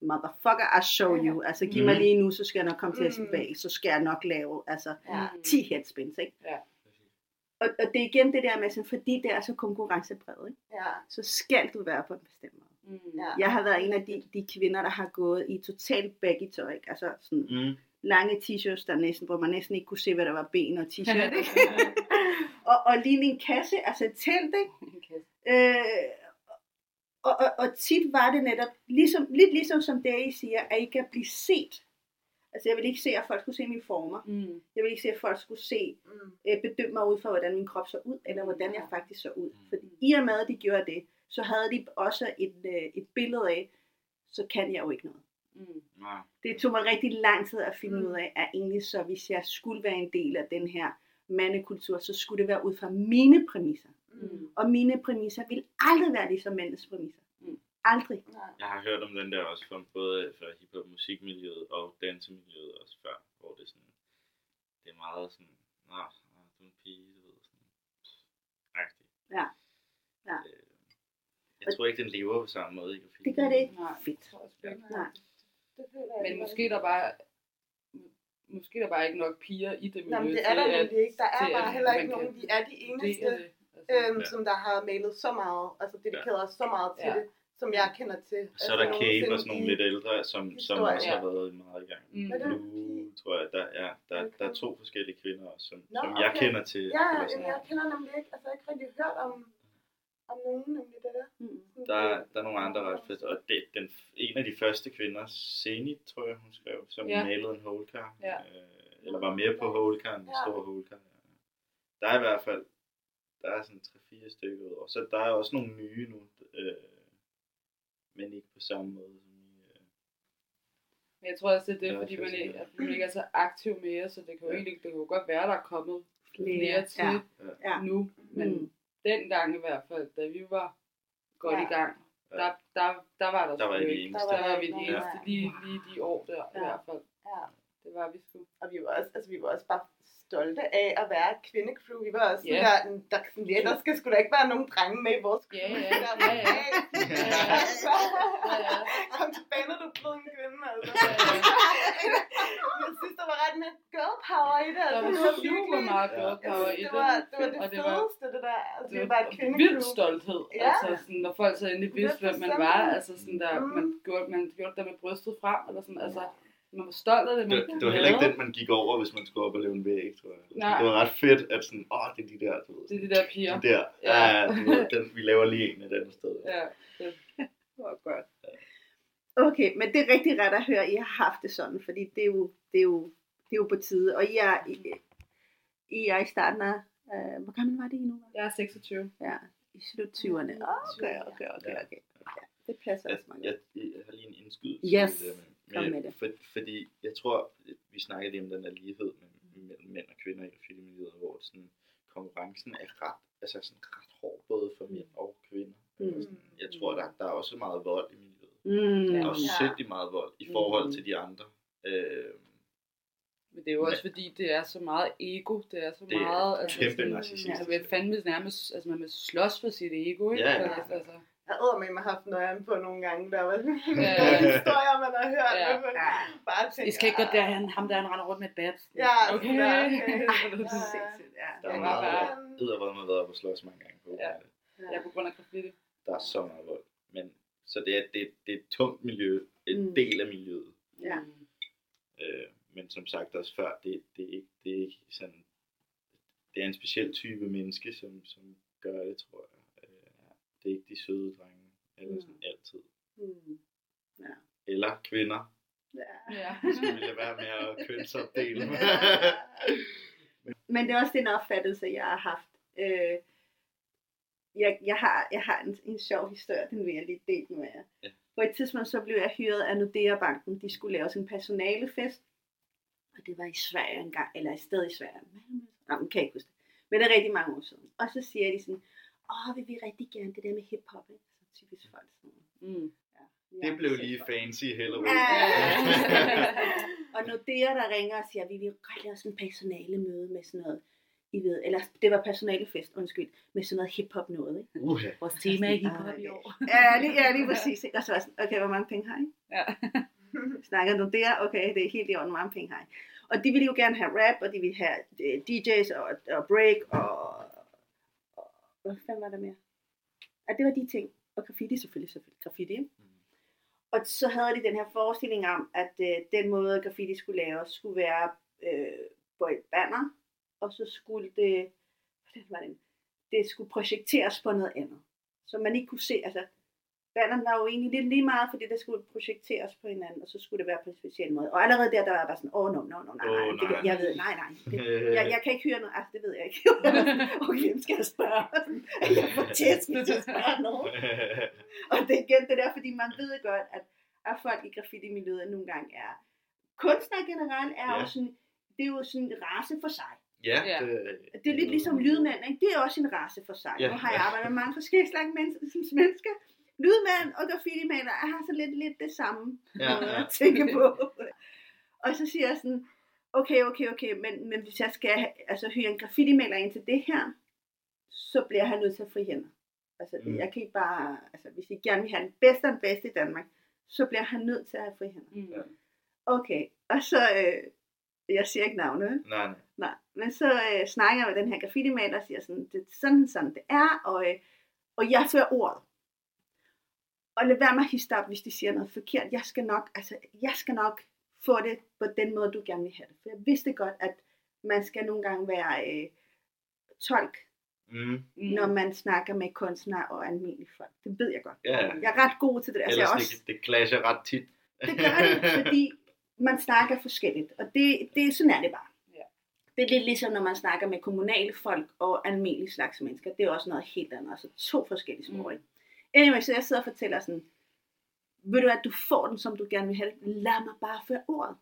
Motherfucker, I show you. Altså, giv mig Mhm. lige nu, så skal jeg nok komme til at Mhm. bevæge, så skal jeg nok lave altså, Ja. 10 headspins, ikke? Ja. Og, og det er igen det der med, sådan, fordi det er så konkurrencepræget, ikke? Ja. så skal du være på en bestemt måde. Mm. Ja. Jeg har været en af de, de kvinder, der har gået i totalt baggy tøj, ikke? altså sådan Mm. lange t-shirts, der næsten, hvor man næsten ikke kunne se, hvad der var ben og t-shirt, ikke? og, og lige en kasse, altså et telt, ikke? Øh, og, og, og tit var det netop, ligesom, lidt ligesom som det I siger, at ikke at blive set. Altså jeg vil ikke se, at folk skulle se mine former. Mm. Jeg vil ikke se, at folk skulle se, Mm. øh, bedømme mig ud fra, hvordan min krop så ud, eller hvordan jeg faktisk så ud. Mm. Fordi i og med, at de gjorde det, så havde de også et, øh, et billede af, så kan jeg jo ikke noget. Mm. Nej. Det tog mig rigtig lang tid at finde Mm. ud af, at egentlig så, hvis jeg skulle være en del af den her mandekultur, så skulle det være ud fra mine præmisser. Mm. Og mine præmisser vil aldrig være ligesom mændenes præmisser. Mm. Aldrig. Nej. Jeg har hørt om den der også fra både fra hiphop musikmiljøet og dansemiljøet også før, hvor det er sådan, det er meget sådan, nå, nå, du er en pige, du ved, sådan, agtigt. Ja. Ja. Øh, Jeg tror ikke, den lever på samme måde i graffiti. Det gør det ikke. Nej. Fedt. tror jeg sgu ikke. Nej. Det Men ikke. måske er der bare måske er der bare ikke nok piger i det miljø Nå, men det er der nemlig ikke. Der er bare heller ikke nogen, vi er de eneste, vurdere det. Øhm, Ja. som der har malet så meget, altså dedikeret os så meget til Ja. det, som jeg kender til. Så er der altså, Cape og sådan nogle lidt ældre, som, som også har Ja. været meget i gang. Mm. Nu tror jeg, der, ja, der, Okay. der er to forskellige kvinder også, som, Nå, som jeg okay. kender til. Ja, sådan. jeg kender nemlig ikke, altså jeg har ikke rigtig hørt om, om nogen nemlig det der. Mm. Der, der er nogle andre ret fedt, og det, den, en af de første kvinder, Zenit, tror jeg, hun skrev, som Ja. ja. malede en holecar, Ja. øh, eller var med på holecaren, en Ja. stor holecar. Der er i hvert fald, der er sådan 3-4 stykker ud over. Så der er også nogle nye nu, øh, men ikke på samme måde som i, øh, Men jeg tror også, det er det, fordi man ikke, at man ikke er så aktiv mere, så det kan jo Ja. egentlig det kan jo godt være, der er kommet Flere, til ja. Ja. nu. Men Mm. dengang i hvert fald, da vi var godt Ja. i gang, der, der, der var der, Der var I ikke. eneste. Der var vi de Nej, eneste, lige, lige de år der i Ja. hvert fald. Ja. Det var vi sgu. Og vi var også, altså vi var også bare stolte af at være et kvindecrew. Vi var også sådan Ja. der, der, sådan, ja, der skal sgu da ikke være nogen drenge med i vores crew. Ja, ja, Der, ja, ja. Altså, Ja, ja. Kom tilbage, når du er blevet en kvinde, altså. Jeg synes, der var ret med girl power i det. Der altså. var Det var super meget girl Jeg power i det det. var, det var det Og det var- fedeste, det der. Altså, Det var var et vild kvindecrew. stolthed. Ja. Altså sådan, når folk så endelig vidste, hvem man var. Altså sådan der, Mm. man gjorde, man gjorde det der med brystet frem, eller sådan, altså, man var stolt af det, man Det, det var heller ikke den, man gik over, hvis man skulle op og lave en væg, tror jeg. Nej. Det var ret fedt, at sådan, åh, det er de der, du ved. Det er de der piger. De der, Ja. ja, ja ved, den, vi laver lige en et andet sted. Ja. Det var godt. Okay, men det er rigtig ret at høre, at I har haft det sådan, fordi det er jo, det er jo, det er jo på tide. Og I er, I, I er i starten af, øh, hvor gammel var det I nu? Jeg er 26. Ja, i slut 20'erne. Okay, okay, okay, okay. Ja, det passer Jeg, også meget. jeg, jeg har lige en indskydelse. Yes, det, men, kom men, med det. For, fordi jeg tror, vi snakkede lige om den der lighed mellem, mænd og kvinder i graffiti-miljøet, hvor sådan, konkurrencen er ret, altså sådan ret hård, både for mænd og kvinder. Mm. Sådan, jeg tror, der, der er også meget vold i miljøet. Mm, Der er også Ja. sindssygt meget vold i forhold Mm. til de andre. Øh, Men det er jo også fordi, det er så meget ego. Det er så Det er meget... Altså, kæmpe sådan, narcissistisk. altså, man fandme nærmest, altså man vil slås for sit ego, ikke? Ja, ja. Altså, altså, Jeg har med mig haft nøjeren på nogle gange, der var Ja. historier, man har hørt. Ja. Ja. Ja. Bare tænke, I skal ikke gå derhen, ham der han render rundt med et bat. Ja, okay. der. Ej, Ja. der er meget bare- eddervad med at være på slås mange gange på. Ja. Ja, på grund af graffiti. Der er så meget vold. Men, så det er, det, det er et tungt miljø, en Mm. del af miljøet. Ja. Øh, men som sagt også før, det, det, er ikke, det er ikke sådan, det er en speciel type menneske, som, som gør det, tror jeg. Det er ikke de søde drenge, eller Mm. sådan altid. Mm. Ja. Eller kvinder. ja. Ja. Det skal vi lade være med at kønsopdele. Men det er også den opfattelse, jeg har haft. Øh, jeg, jeg har, jeg har en, en sjov historie, den vil jeg lige dele med jer. Ja. På et tidspunkt så blev jeg hyret af Nordea Banken. De skulle lave sådan en personalefest. Og det var i Sverige engang, eller et sted i Sverige. Nå, men kan jeg ikke huske det. Men det er rigtig mange år siden. Og så siger de sådan, åh, vil vi rigtig gerne det der med hiphop, ikke? Så typisk folk sådan. Mm. Ja, det blev lige fancy Halloween. Ja. og Nordea, der ringer og siger, vi vil godt lave sådan en personale møde med sådan noget, I ved, eller det var personalefest, undskyld, med sådan noget hiphop noget, ikke? Uha. Vores tema er hiphop i år. Ja, lige, ja, lige præcis. Ikke? Og så var sådan, okay, hvor mange penge har I? Ja. Snakker du der? Okay, det er helt i orden, hvor mange penge har I? Og de ville jo gerne have rap, og de ville have øh, DJ's og, og break, og hvad fanden var der mere? Ja, det var de ting. Og graffiti selvfølgelig, selvfølgelig. Graffiti, ikke? Og så havde de den her forestilling om, at øh, den måde graffiti skulle laves, skulle være øh, på et banner, og så skulle det, hvordan var det, det skulle projekteres på noget andet. Så man ikke kunne se, altså, banneren var jo egentlig lidt lige meget, fordi det skulle projekteres på hinanden, og så skulle det være på en speciel måde. Og allerede der, der var jeg bare sådan, åh, oh, no, no, no, nej, nej, det, kan- nej. jeg ved, nej, nej, det, jeg, jeg kan ikke høre noget, altså, det ved jeg ikke. okay, hvem skal jeg spørge? jeg får tæsk, hvis jeg spørger nogen. Og det er igen det der, fordi man ved godt, at, at folk i graffiti-miljøet nogle gange er, kunstnere generelt er Ja. jo sådan, det er jo sådan en race for sig. ja, Ja. det, Det er lidt ligesom lydmænd, ikke? det er også en race for sig. Ja. Nu har jeg arbejdet med mange forskellige slags mennesker, Lydmænd og graffiti-maler har så lidt, lidt det samme Ja, ja. at tænke på. Og så siger jeg sådan, okay, okay, okay, men, men hvis jeg skal altså, hyre en graffiti-maler ind til det her, så bliver han nødt til at fri hænder. Altså, Mm. jeg kan ikke bare, altså, hvis I gerne vil have den bedste og den bedste i Danmark, så bliver han nødt til at have fri hænder. Mm. Ja. Okay, og så, øh, jeg siger ikke navnet, vel? nej, nej. Nej, men så øh, snakker jeg med den her graffiti-maler og siger sådan, det er sådan, sådan det er, og, øh, og jeg fører ordet. Og lad være med at hisse op, hvis de siger noget forkert. Jeg skal nok, altså, jeg skal nok få det på den måde, du gerne vil have det. For jeg vidste godt, at man skal nogle gange være øh, tolk, Mm. Når man snakker med kunstnere og almindelige folk. Det ved jeg godt. Ja, Jeg er ret god til det. Altså, jeg ellers er også, det, det clasher ret tit. det gør det, fordi man snakker forskelligt. Og det, det, sådan er det bare. Ja. Det er lidt ligesom, når man snakker med kommunale folk og almindelige slags mennesker. Det er også noget helt andet. Altså to forskellige sprog. Mm. Anyway, så jeg sidder og fortæller sådan, ved du at du får den, som du gerne vil have det. Lad mig bare føre ordet.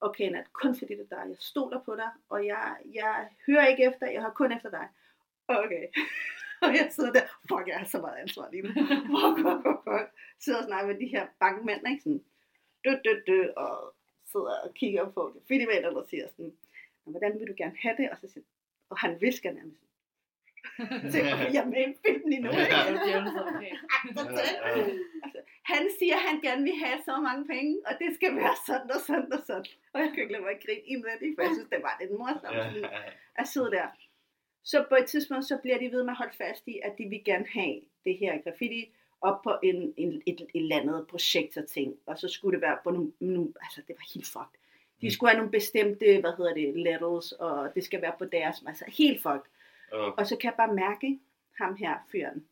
Okay, Nat, kun fordi det er dig. Jeg stoler på dig, og jeg, jeg hører ikke efter, jeg har kun efter dig. Okay. og jeg sidder der, fuck, jeg har så meget ansvar lige nu. Fuck, fuck, fuck, fuck. Sidder og snakker med de her bankmænd, ikke? Sådan, dø, dø, dø, og sidder og kigger på det. Filmænderne og siger sådan, "Nå, hvordan vil du gerne have det? Og så siger og han visker nærmest. Så jeg med i en film lige nu, Det ikke? er. Altså, han siger, at han gerne vil have så mange penge, og det skal være sådan og sådan og sådan. Og jeg kan ikke lade mig at grine indvendigt, for jeg synes, det var lidt morsomt sådan at sidde der. Så på et tidspunkt, så bliver de ved med at holde fast i, at de vil gerne have det her graffiti op på en, en, et, et eller andet projektorting. Og så skulle det være på nogle, nogle altså det var helt fucked. De Mm. skulle have nogle bestemte, hvad hedder det, levels, og det skal være på deres, altså helt fucked. Og, Og så kan jeg bare mærke, ham her fyren,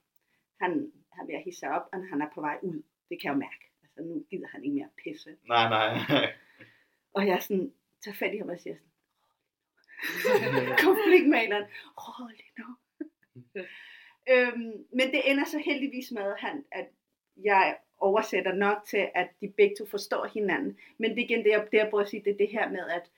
han, han vil hisse op, og han er på vej ud. Det kan jeg jo mærke. Altså nu gider han ikke mere pisse. nej, nej. Og jeg sådan, tager fat i ham og siger sådan, konfliktmaleren, rolig nu. øhm, men det ender så heldigvis med, at, han, at jeg oversætter nok til, at de begge to forstår hinanden. Men det er igen det, jeg, det, jeg prøver at sige, det er det her med, at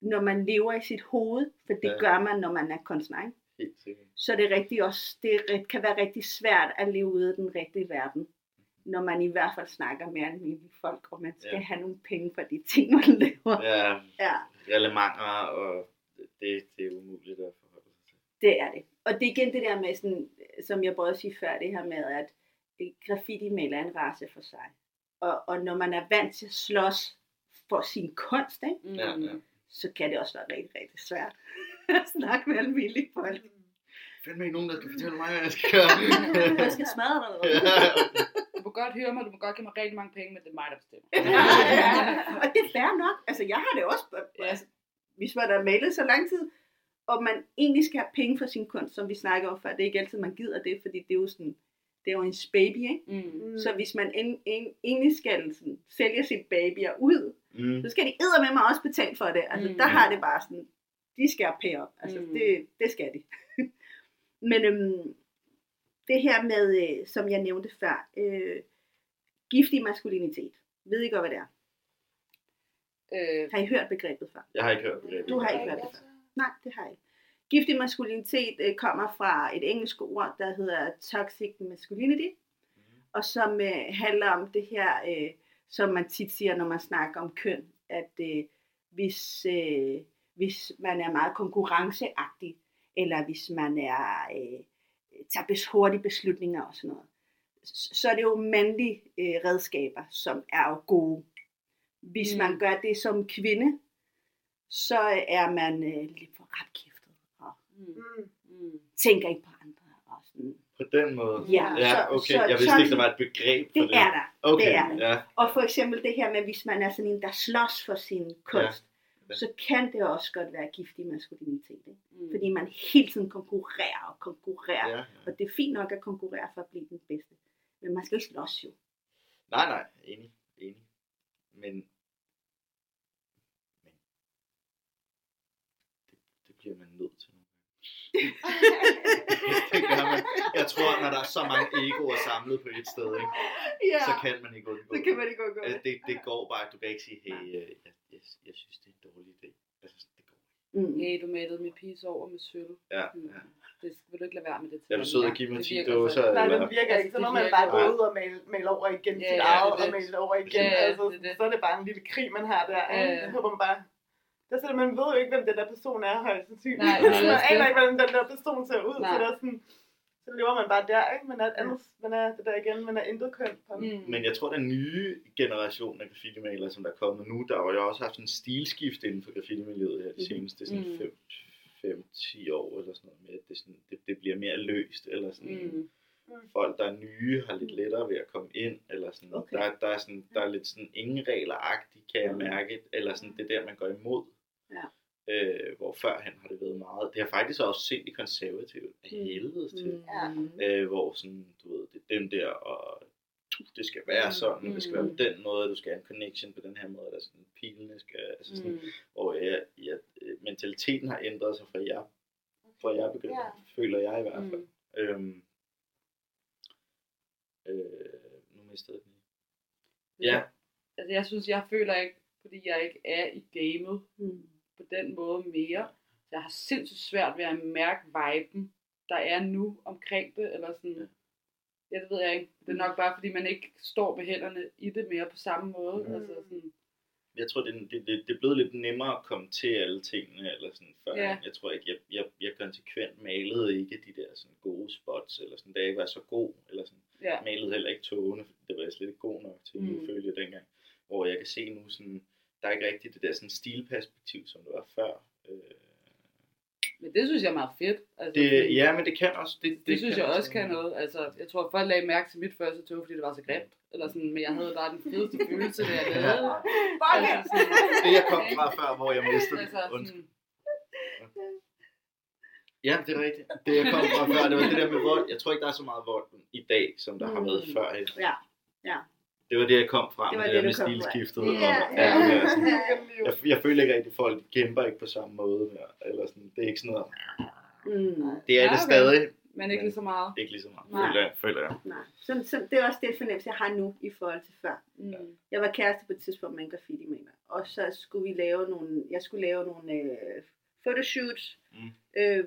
når man lever i sit hoved, for det ja. gør man, når man er kunstner, ikke? Helt sikkert. så er det rigtig også, det er kan være rigtig svært at leve ude i den rigtige verden, når man i hvert fald snakker med almindelige folk, og man skal Ja. have nogle penge for de ting, man laver. Ja, Ja, relevanter, og det, det er umuligt at forholde sig til. det er det. Og det er igen det der med, sådan, som jeg prøvede at sige før, det her med, at graffiti maler en race for sig. Og, og når man er vant til at slås for sin kunst, ikke. Ja, ja. så kan det også være rigtig, rigtig svært at snakke med almindelige folk. fandme ikke nogen, der skal fortælle mig, hvad jeg skal gøre. Jeg skal smadre dig. ja, Du må godt høre mig, du må godt give mig rigtig mange penge, men det er mig, der bestemmer. og det er fair nok. Altså, jeg har det også. Ja. Altså, hvis man har mailet så lang tid, og man egentlig skal have penge for sin kunst, som vi snakker om før, det er ikke altid, man gider det, fordi det er jo sådan, det er jo ens baby, ikke? Mm. Mm. Så hvis man en, en, egentlig skal sådan, sælge sit babyer ud, mm. så skal de med mig også betale for det. Altså, Mm. der har det bare sådan, de skal pay op. Altså, Mm. det, det skal de. Men øhm, det her med, øh, som jeg nævnte før, øh, giftig maskulinitet. Ved I godt, hvad det er? Øh, Har I hørt begrebet før? Jeg har ikke hørt begrebet. Du har ikke hørt det før. Nej, det har jeg ikke. Giftig maskulinitet øh, kommer fra et engelsk ord, der hedder toxic masculinity, og som øh, handler om det her, øh, som man tit siger, når man snakker om køn, at øh, hvis, øh, hvis man er meget konkurrenceagtig, eller hvis man er øh, tager bes- hurtige beslutninger og sådan noget, så er det jo mandlige øh, redskaber, som er jo gode. Hvis Mm. man gør det som kvinde, så er man øh, lidt for retkæftet og mm. Tænker ikke på andre. Og sådan. På den måde. Ja, Ja, så- okay. så- Jeg vidste så- ikke, der var et begreb for Det det. er der. Okay, det er det. ja. Og for eksempel det her med, hvis man er sådan en, der slås for sin kunst, Ja. Så kan det også godt være giftig maskulinitet. Ikke? Mm. Fordi man hele tiden konkurrerer og konkurrerer. ja. ja. Og det er fint nok at konkurrere for at blive den bedste. Men man skal ikke slås jo. Nej, nej. Enig. Enig. Men... Det, det bliver man nødt til. nogle gange. det gør man. Jeg tror, når der er så mange egoer samlet på et sted, ikke, Ja, så kan man ikke undgå så kan man ikke gå Altså, det, det går bare. Du kan ikke sige, hey, øh, jeg, jeg, jeg synes, det er en dårlig idé. Altså, det går ikke. mm. Hey, du malede mit piece over med sølv. Ja, Mm. ja. Det vil du ikke lade være med det til. Er du sød at give mig Det 10 virker dåser? så- Nej, eller? det virker ikke. Så Altså, når det man bare gå bare- ud og male, male over igen Ja, sit eget, det og det. male over igen. Ja, altså, det det. Så er det bare en lille krig, man har der. Ja, ja. Så håber man bare... Det er sådan, man ved jo ikke, hvem den der person er, højst sandsynligt. Nej, er man aner ikke, hvordan den der person ser ud. Nej. Så det er sådan, så lever man bare der, ikke? Man er, andet, man er det der igen, man er intet køn på. Mm. Men jeg tror, den nye generation af graffiti-malere, som der er kommet nu, der har jo også haft en stilskift inden for graffiti-miljøet her de Mhm. seneste sådan Mm. 5-10 år, eller sådan noget med, at det, sådan, det, det bliver mere løst, eller sådan, Mm. folk, der er nye, har lidt lettere ved at komme ind, eller sådan, Okay. der, der, er sådan, der er lidt sådan ingen regler-agtigt, kan jeg Mm. mærke, eller sådan det der, man går imod. Ja. Øh, hvor førhen har det været meget, det har faktisk også set i konservativt af Mm. helvedes til, Mm. øh, hvor sådan, du ved, det er den der, og det skal være Mm. sådan, og det skal være på Mm. den måde, du skal have en connection på den her måde, der sådan, pilene skal, altså sådan, Mm. hvor jeg, jeg, øh, mentaliteten har ændret sig fra jeg, fra jeg begyndte, Ja. føler jeg i hvert fald. Mm. Øhm, øh, nu mistede jeg den. Ja, Altså, jeg synes, jeg føler ikke, fordi jeg ikke er i gamet Mm. På den måde mere. Så jeg har sindssygt svært ved at mærke viben, der er nu omkring det, eller sådan, ja, det ved jeg ikke. Det er nok bare, fordi man ikke står med hænderne i det mere på samme måde. Mm. Altså sådan, jeg tror, det, det, det, det er blevet lidt nemmere at komme til alle tingene, eller sådan før. Ja. Jeg tror ikke, jeg, jeg, jeg konsekvent malede ikke de der sådan gode spots, eller sådan, da jeg ikke var så god, eller sådan, ja. malede heller ikke togene, det var jeg slet ikke god nok til, mm. Følge dengang. Hvor jeg kan se nu, sådan, der er ikke rigtigt det der sådan stilperspektiv, som det var før. Øh, Men det synes jeg er meget fedt. Altså, det, ja, men det kan også. Det, Det, det synes jeg også kan noget. Altså, jeg tror, folk lagde mærke til mit første tog, fordi det var så grimt. Eller sådan, men jeg havde bare den fedeste følelse, da jeg lavede det. Altså, sådan, Det jeg kom fra før, hvor jeg mistede altså, det. Undskyld. sådan, Ja, det er rigtigt. Det jeg kom fra før, det var det der med vold. Jeg tror ikke, der er så meget vold i dag, som der har været Mm. før. Ja, ja. Det var det, jeg kom fra Det med var det, det, med stilskiftet. Ja, og- ja, ja, ja, sådan. ja. Jeg, jeg føler ikke rigtig, at folk kæmper ikke på samme måde mere. Eller sådan. Det er ikke sådan noget. Mm. Det er Ja, det okay. stadig. men ikke lige så meget. Ikke lige så meget, Nej. føler jeg. Føler jeg. Nej. Så, så det er også det fornemmelse, jeg har nu i forhold til før. Mm. Jeg var kæreste på et tidspunkt med en graffiti maler, og så skulle vi lave nogle, jeg skulle lave nogle øh, photoshoots, Mm. øh,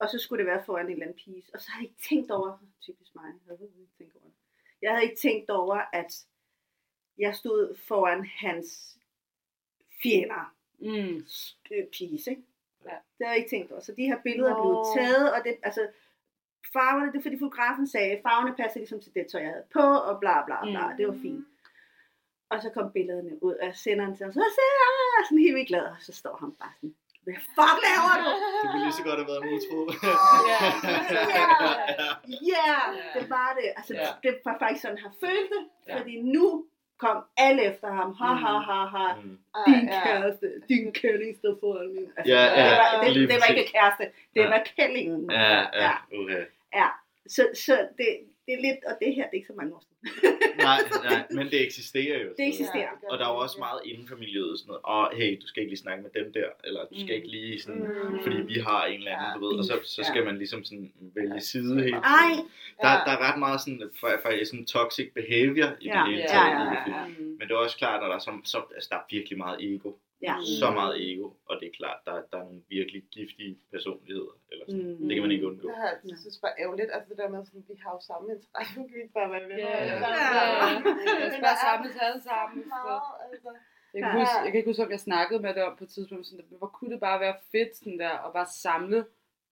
og så skulle det være foran en eller anden piece, og så havde jeg ikke tænkt over, typisk mig, jeg havde ikke tænkt over det. Jeg havde ikke tænkt over, at jeg stod foran hans fjender Mm. øh, piece, ikke? Ja. Det havde jeg ikke tænkt over. Så de her billeder er Nå. blevet taget, og det, altså, farverne, det er fordi fotografen sagde, farverne passer ligesom til det tøj, jeg havde på, og bla bla bla, Mm. det var fint. Og så kom billederne ud, og jeg sender den til ham, så ser jeg, sådan helt vildt glad, og så står han bare sådan, Hvad fuck laver du? Det ville lige så godt have været en utro. Ja. Ja, Ja. det var det. Altså, Ja. det var faktisk sådan, han følte det. Ja. Fordi nu kom alle efter ham. Ha, ha, ha, ha. Mm. Din ja. kæreste, din kælling står foran min. Altså, Ja, det, ja, var, det, det var ikke kæreste, det Ja. var kællingen. Ja, ja, okay. ja. Så, så det, det er lidt, og det her, det er ikke så mange år siden. Nej, nej, men det eksisterer jo. Det eksisterer. det gør Og der er jo det også meget inden for miljøet sådan noget, åh, hey, du skal ikke lige snakke med dem der, eller du skal Mm. ikke lige sådan, Mm. fordi vi har en eller anden, Ja. du ved, og så, så skal Ja. man ligesom sådan vælge side hele Ej, tiden. Der, Ja. der er ret meget sådan, for, for sådan toxic behavior i Ja. det hele Ja, taget. ja, det ja, ja. Mm. Men det er også klart, at der er, så, så, altså, der er virkelig meget ego. Ja. Så meget ego, og det er klart, der, der er nogle virkelig giftige personligheder. Eller sådan. Mm. Det kan man ikke undgå. Det har jeg synes var ærgerligt, altså det der med, sådan, vi har jo samme interesse, vi kan ikke bare være venner. Ja, alle ja, sammen. ja. Ja. Jeg skal bare sammen. Så Så. meget, altså. Jeg kan, huske, jeg kan ikke huske, om jeg snakkede med det om på et tidspunkt, sådan, hvor kunne det bare være fedt sådan der, at bare samle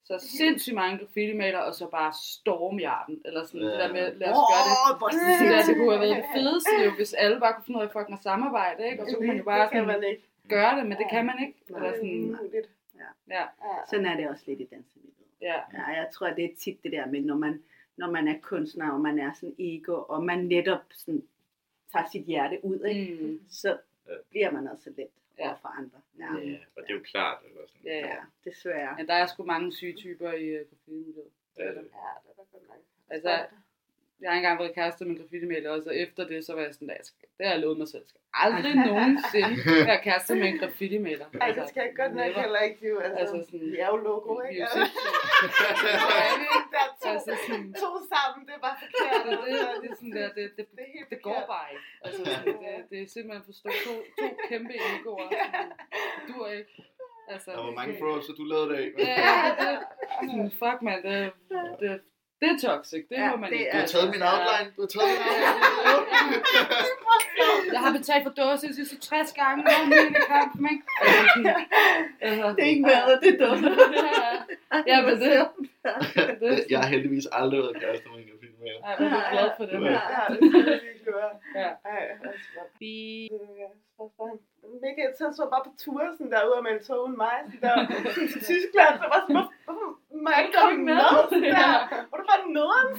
så sindssygt mange graffiti-maler, og så bare storme hjerten, eller sådan Ja. det der med, lad os gøre det. Åh, hvor Det, der, det kunne have været det fedeste jo, hvis alle bare kunne finde ud af fucking at samarbejde, ikke? Og så kunne man jo bare det kan sådan, man ikke. Gøre det, men det kan man ikke. Nej. Eller Det er sådan, umuligt. ja, Ja. Sådan er det også lidt i dansemiljøet. ja. Ja, jeg tror, det er tit det der med, når man, når man er kunstner, og man er sådan ego, og man netop sådan, tager sit hjerte ud, ikke? Mm. så Ja. bliver man også let Ja. over for andre. Ja, Ja, og det er jo klart. Eller sådan. Ja, ja. ja desværre. ja, der er sgu mange syge typer i uh, graffiti-miljøet. Ja, det- Ja, det er da godt nok. Altså, jeg har engang været kæreste med en graffiti-maler, og så efter det, så var jeg sådan, at jeg skal, det har jeg lovet mig selv. Jeg skal aldrig nogensinde være kæreste med en graffiti-maler. Ej, det skal jeg godt nok never. heller ikke, jo. Altså, Altså sådan- vi er jo logo, ikke? er jo Altså, der er to, Altså sådan, to sammen, det er bare forkert. det, det, det er sådan der, det, det, det er helt det går bare ikke. Altså, sådan, det, det er simpelthen forstå to, to kæmpe egoer. Sådan, det dur ikke. Altså, Der var mange frogs, så du lavede det af. Ja, det, det, fuck man, det, det, det er toxic, det Ja, må man det ikke. Du har taget min outline. Du har taget min outline. Jeg har betalt for dåse sidste 60 gange, nu er min i kampen, ikke? Altså, altså, Det er ikke været, det er dumt. Ja, men det, det er Jeg har heldigvis aldrig været kæreste med en graffiti med. Ej, hvor er du glad for det. Ja. Ja, det skal jeg virkelig gøre. Ja. Ej, altså, mega så var jeg bare på tur sådan der ude med en tog uden mig, sådan der til Tyskland, så var sådan, hvorfor må jeg ikke komme med? Der, hvor du bare nederen.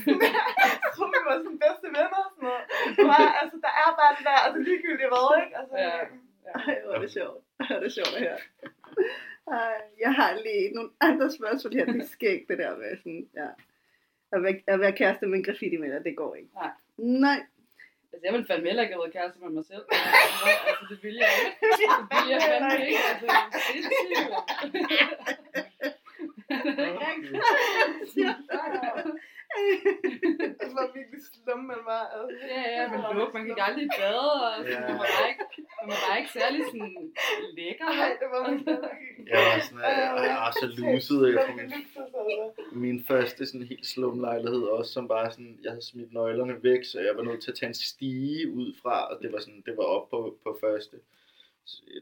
Så vi var sådan bedste venner og sådan noget. Bare, altså, der er bare det der, altså ligegyldigt hvad, ikke? Altså, Ja. Ej, hvor er det sjovt. Hvor er det sjovt at høre. Ej, jeg har lige nogle andre spørgsmål her. Det er skægt, det der med sådan, ja. At være, at være kæreste med en graffiti med det går ikke. Nej. Nej. Altså, jeg ville fandme heller ikke have været kæreste med mig selv. Altså, det ville jeg ikke. Det ville jeg fandme ikke. Altså, det er. Altså, var virkelig slum, man var. Altså. Ja, ja, men luk, man gik aldrig i bad, og sådan, Ja. man, var bare ikke, man var bare ikke særlig sådan lækker. Ej, det var ikke. Jeg var sådan, jeg, jeg var så luset efter min, altså. min første sådan helt slum lejlighed også, som bare sådan, jeg havde smidt nøglerne væk, så jeg var nødt til at tage en stige ud fra, og det var sådan, det var op på, på første.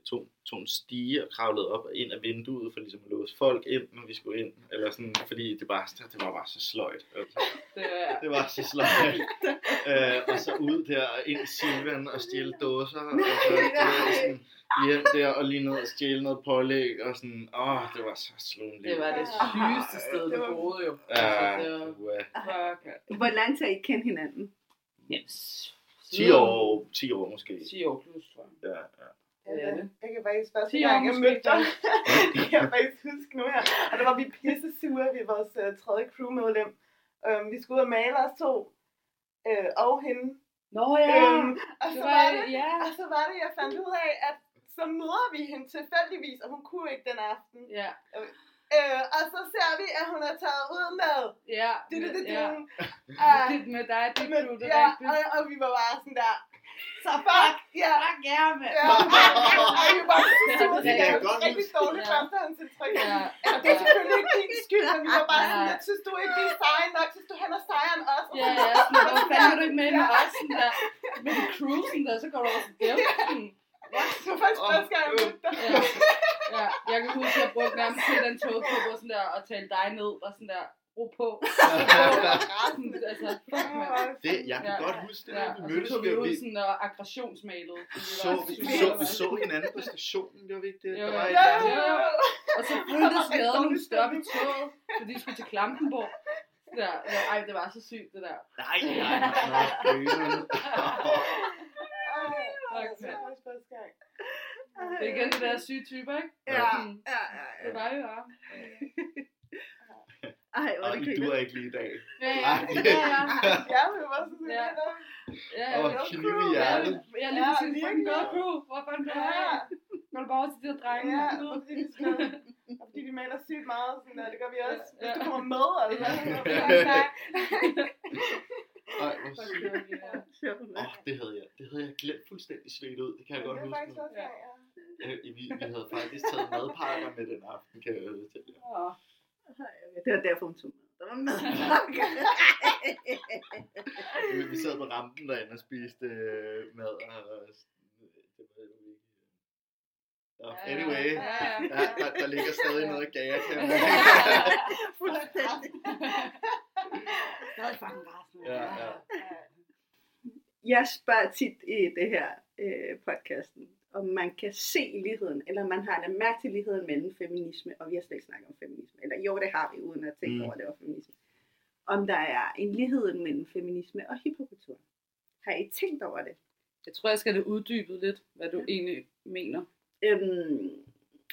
Tog, tog en stige og kravlede op og ind af vinduet, for ligesom at låse folk ind, når vi skulle ind. Eller sådan, fordi det, bare, det var bare så sløjt. Altså. Det, er- Det var så sløjt. øh, og så ud der og ind i Silvan og stjæle dåser. Og så ved, sådan, hjem der og lige ned og stjæle noget pålæg. Og sådan, åh, det var så slumligt. det var det sygeste sted, Det du var- boede jo. Ja, Altså, det var, uha. fuck, Hvor lang tid har I kendt hinanden? yes. 10 år, 10 år måske. 10 år plus, tror jeg. Ja, ja. Ja, jeg kan faktisk første 10 år gang, jeg mødte dig, det kan jeg faktisk huske nu her. Og der var vi pisse sure, vi var vores uh, tredje crewmedlem. Um, vi skulle ud og male os to, uh, og hende. Nå ja, Øhm, og, så var, var det, ja. og så var det, jeg fandt ud af, at så møder vi hende tilfældigvis, og hun kunne ikke den aften. Ja, Øh, og så ser vi, at hun er taget ud med ja, det, det, det, ja. det. Uh, Det med dig, det det ja, og, og vi var bare sådan der, så fuck, ja. Fuck ja, mand. Ja, og vi var Ja, så det er rigtig dårligt førstehåndsindtryk. Ja, Altså, det er selvfølgelig ikke din skyld, men vi var bare sådan, jeg synes du ikke, vi er seje nok, synes du, han er sejere end os. Ja, ja, sådan, hvor fanden er du ikke med med os, sådan der, med cruisen der, så går du over til dem, sådan, Det var faktisk første gang, jeg mødte dig. ja, ja, jeg kan huske, at jeg brugte nærmest hele den tog på, sådan der, og tale dig ned, og sådan der, ro på. Altså, fuck. Det, jeg kan Ja. godt huske det, Ja, ja, vi mødtes, så og blev vi, vi ud vi, sådan og aggressionsmalet. vi, så, vi, vi, så, vi så hinanden på stationen, gjorde vi ikke det? Jo, Der var et ja, eller andet. ja, ja. Og så fulgtes vi ad nogle større på toget, fordi de skulle til Klampenborg. Det der, ja, ej, det var så sygt, det der. Nej, nej, nej. Tak, det var faktisk første gang. Det er igen det der syge typer, ikke? Ja, Sådan, ja, ja. Det var jo bare. Ej, hvor er Og det I griner. duer ikke lige i dag. Ja, ja. Ej. Ja, ja. Ja, men det var sådan Ja. Ja, Åh, ja. kniv i Ja, hjertet. ja, lige Ja, præcis. Fucking virkelig. godt crew. Hvor fanden Ja, jeg? Går du bare over til de der drenge? ja, Du og fordi, og de maler sygt meget, sådan der, det gør vi også. Ja. Hvis du kommer med, altså. Ej, hvor sygt. det ja. Åh, det havde jeg. Det havde jeg glemt fuldstændig svedt ud. Det kan jeg Det godt er huske faktisk nu. også, ja. ja. Øh, Vi, vi havde faktisk taget madpakker med den aften, kan jeg fortælle jer. Det var derfor, hun tog med. Der var mad. Vi, vi sad på rampen derinde og spiste øh, mad, og det var jo ikke... Nå, Ja, anyway, ja, ja. ja, der, der ligger stadig noget gager, Fuldstændig. Stadig fucking rasende. Ja, ja. Jeg spørger tit i det her øh, podcasten, om man kan se ligheden, eller man har en mærke til ligheden mellem feminisme, og vi har slet ikke snakket om feminisme, eller jo, det har vi, uden at tænke Mm. mm. over, at det var feminisme. Om der er en lighed mellem feminisme og hypokultur. Har I tænkt over det? Jeg tror, jeg skal det uddybet lidt, hvad du egentlig mener. Øhm,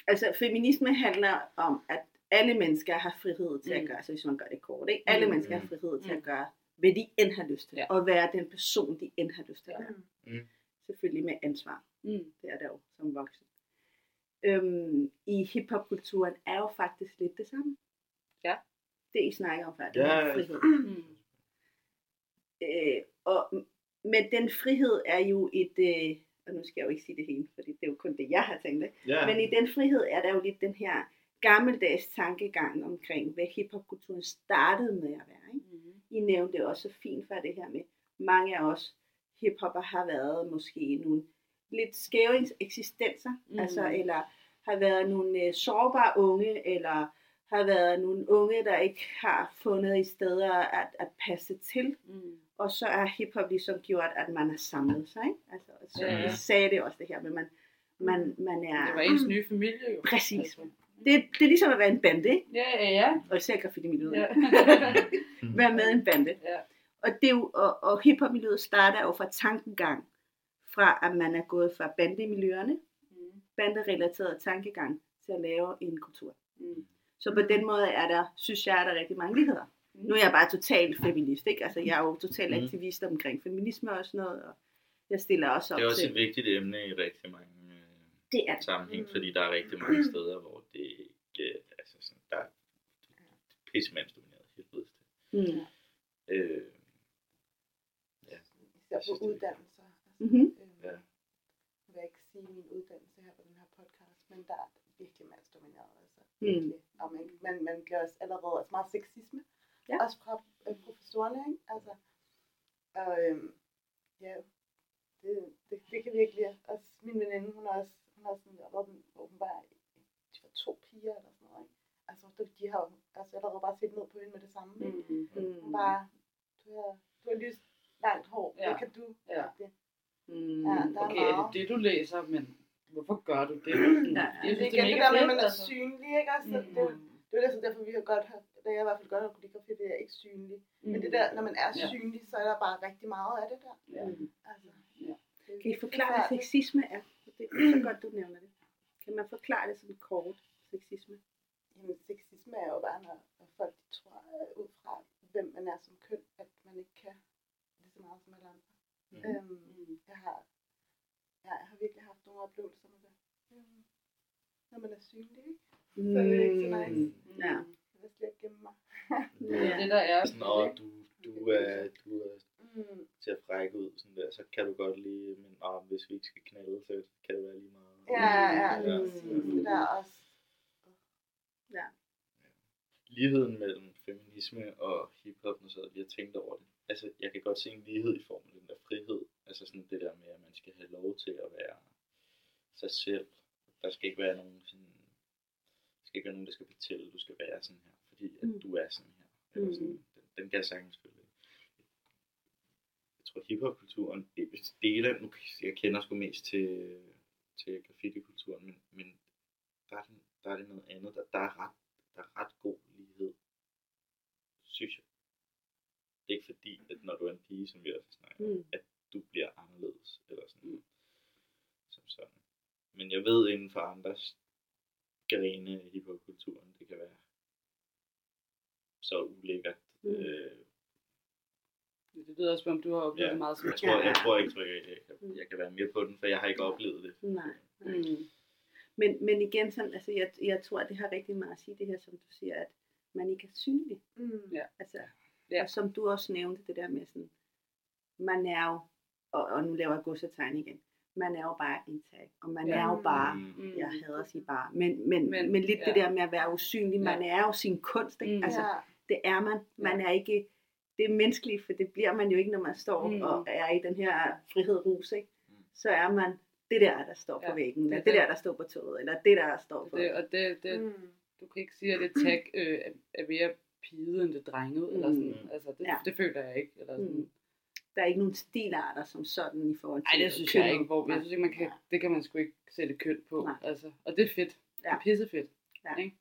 altså, feminisme handler om, at alle mennesker har frihed til at Mm. gøre, altså hvis man gør det kort, ikke? Alle Mm. mennesker har frihed til Mm. at gøre, hvad de end har lyst til, Ja. og være den person, de end har lyst til at Ja. være. Mm. Selvfølgelig med ansvar. Mm. Det er der jo som voksen. Øhm, I hiphopkulturen er jo faktisk lidt det samme. Ja. Det I snakker om før, det Ja, er ja. frihed. Mm. Øh, og men den frihed er jo et, øh, og nu skal jeg jo ikke sige det hele, fordi det er jo kun det, jeg har tænkt. Ja, Men i den frihed er der jo lidt den her gammeldags tankegang omkring, hvad hiphopkulturen startede med at være. Ikke? Mm. I nævnte det også så fint for det her med, mange af os hiphopper har været måske nogle lidt skæve eksistenser, Mm. altså, eller har været nogle øh, sårbare unge, eller har været nogle unge, der ikke har fundet i steder at, at passe til. Mm. Og så er hiphop ligesom gjort, at man har samlet sig. Ikke? Altså, så Ja, sagde det også det her, men man, man, man er... Det var ens nye familie jo. Præcis. Altså. Det, det er ligesom at være en bande, ikke? Ja, ja, ja. Og især graffiti-miljøet. ja. Være med i en bande. ja. Og, det er jo, og, og hiphop-miljøet starter jo fra tankegang, fra at man er gået fra bandemiljøerne, Mm. banderelateret tankegang, til at lave en kultur. Mm. Så på den måde er der, synes jeg, er der rigtig mange ligheder. Nu er jeg bare totalt feminist, ikke? Altså, jeg er jo total Mm. aktivist omkring feminisme og sådan noget, og jeg stiller også op Det er også til... et vigtigt emne i rigtig mange øh, Det er det. sammenhæng, Mm. fordi der er rigtig mange steder, hvor det ikke, altså sådan, der er pissemandsdomineret helvedes til. Mm. Øh, Især på uddannelser. Altså, Mm-hmm. øhm, Ja. Nu vil jeg ikke sige min uddannelse her på den her podcast, men der er virkelig mandsdomineret. Altså, Mm. virkelig. Og man, man, man bliver også allerede altså meget sexisme. Ja. Også fra øh, professorerne, ikke? Altså, og øhm, ja, det, det, det kan virkelig, også min veninde, hun er også, hun har sådan, hvor, hun, hvor hun var, de var to piger eller sådan noget, ikke? Altså, de, de har altså allerede bare set ned på hende med det samme, ikke? Mm. Mm. Hun bare, du har, du har lyst langt hår, Ja. det kan du. Ja. Det. Mm. Ja, der Okay, er det det, du læser, men hvorfor gør du det? Ja, Jeg Det er synes, igen det mega der med, at man er altså. synlig, ikke? Altså, Mm. det, er det er jo altså derfor, vi har godt da jeg i hvert fald godt har kunne lide graffiti, det er ikke synlig. Men det der, når man er Ja. synlig, så er der bare rigtig meget af det der. Ja. Altså, Ja. det er Kan I forklare, hvad sexisme er? Det er så godt, du nævner det. Kan man forklare det sådan kort, sexisme? Jamen, sexisme er jo bare, når, når folk tror øh, ud fra, hvem man er som køn, at man ikke kan lige så meget som alle andre. Mm. Øhm, Mm. jeg, har, ja, jeg har virkelig haft nogle oplevelser med det. Øhm, når man er synlig, ikke? Så er det ikke så nice. Ja. Jeg vil slet ikke gemme mig. Ja. Det der er... sådan, åh, du, du, er, du er Mm. til at frække ud, sådan der, så kan du godt lige, men åh, hvis vi ikke skal knalde, så kan det være lige meget. Ja, ja, Ja. Det der også. ligheden mellem feminisme og hiphop, så jeg tænkt over det. Altså, jeg kan godt se en lighed i form af den der frihed. Altså sådan det der med, at man skal have lov til at være sig selv. Der skal ikke være nogen sådan, der skal ikke være nogen, der skal fortælle, at du skal være sådan her, fordi at Mm. du er sådan her. Eller Mm. sådan, den, den kan jeg sagtens følge. Jeg tror, hiphop-kulturen, dele nu jeg kender sgu mest til, til graffiti-kulturen, men, men der, er der er det noget andet. Der, der, er ret, der er ret god lighed, synes jeg. Det er ikke fordi, at når du er en pige, som vi også snakker Mm. at du bliver anderledes, eller sådan mm. som sådan. Men jeg ved inden for andres grene af hiphop-kulturen, det kan være så ulækkert. Mm. Øh, Det lyder også, om du har oplevet ja, det meget som jeg, tror, jeg tror ikke, jeg, jeg, jeg, jeg kan være mere på den, for jeg har ikke oplevet det. Nej. Mm. Men, men igen, sådan, altså, jeg, jeg tror, at det har rigtig meget at sige, det her, som du siger, at man ikke er synlig. Mm. Ja. Altså, Ja. Og som du også nævnte, det der med sådan, man er jo, og, og nu laver jeg godsetegn igen, man er jo bare en tag, og man Ja. er jo bare, Mm. Mm. jeg hader at sige bare, men, men, Men, men, lidt ja. det der med at være usynlig, man Ja. er jo sin kunst, ikke? Mm. Altså, det er man, man er ikke, det er menneskeligt, for det bliver man jo ikke, når man står Mm. og er i den her frihed rus, ikke? Mm. Så er man det der, der står på Ja, væggen, eller det det, er der, der står på toget, eller det der, der står på... Det, og det, det, Mm. du kan ikke sige, at det tag øh, er- er mere pige, end det drenget, eller sådan. Mm. Altså, det, Ja. det føler jeg ikke. Eller sådan. Mm. Der er ikke nogen stilarter som sådan i forhold til Nej, det synes kønnet. jeg ikke. Hvor, jeg synes ikke, man kan, Nej. det kan man sgu ikke sætte køn på. Nej. Altså, og det er fedt. Det Ja. er pissefedt. Ja. Ikke?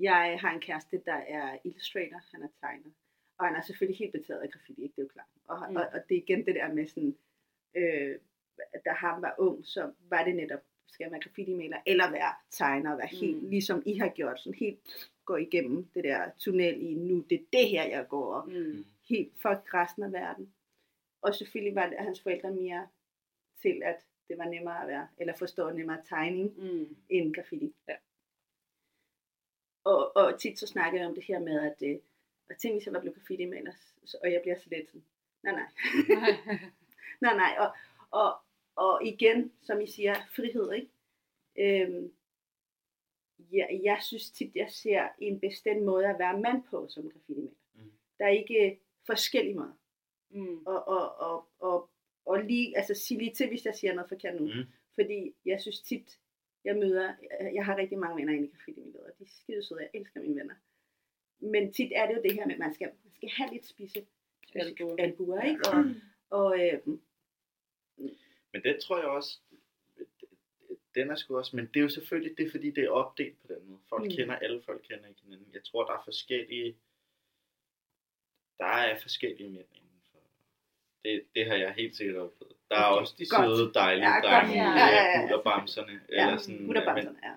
Jeg har en kæreste, der er illustrator, han er tegner. Og han er selvfølgelig helt betaget af graffiti, ikke? det er jo klart. Og, Mm. og, og det er igen det der med sådan, øh, da han var ung, så var det netop, skal man være graffiti-maler, eller være tegner, være helt, Mm. ligesom I har gjort, sådan helt gå igennem det der tunnel i, nu det er det her, jeg går, og Mm. Helt for resten af verden. Og selvfølgelig var det hans forældre mere til, at det var nemmere at være, eller forstå nemmere tegning, Mm. end graffiti. Ja. Og, og tit så snakker jeg om det her med, at øh, og tænk, hvis jeg var blevet graffiti-maler, og jeg bliver så lidt sådan, nej, nej, nej, nej, og, og, og igen, som I siger, frihed, ikke? Øhm, ja, jeg synes tit, jeg ser en bestemt måde at være mand på som graffiti-maler. Mm. Der er ikke forskellige måder. mm. Og, og, og, og, og lige, altså sig lige til, hvis jeg siger noget forkert nu. Mm. Fordi jeg synes tit, jeg møder, jeg har rigtig mange venner inde i graffiti-miljøet, og de er skide søde, jeg elsker mine venner. Men tit er det jo det her med, at man skal, man skal have lidt spidse Albuer. albuer ikke? Og, og øh, Men den tror jeg også, den er sgu også, men det er jo selvfølgelig det, er fordi det er opdelt på den måde. Folk Mm. mm. kender alle, folk kender ikke hinanden. Jeg tror, der er forskellige, der er forskellige mænd indenfor. Det, det har jeg helt sikkert oplevet. Der er Okay, også de godt. søde, dejlige Ja, drenge, Ja, ja, ja, ja. ja, bamserne, ja, eller sådan. gutterbamserne, ja.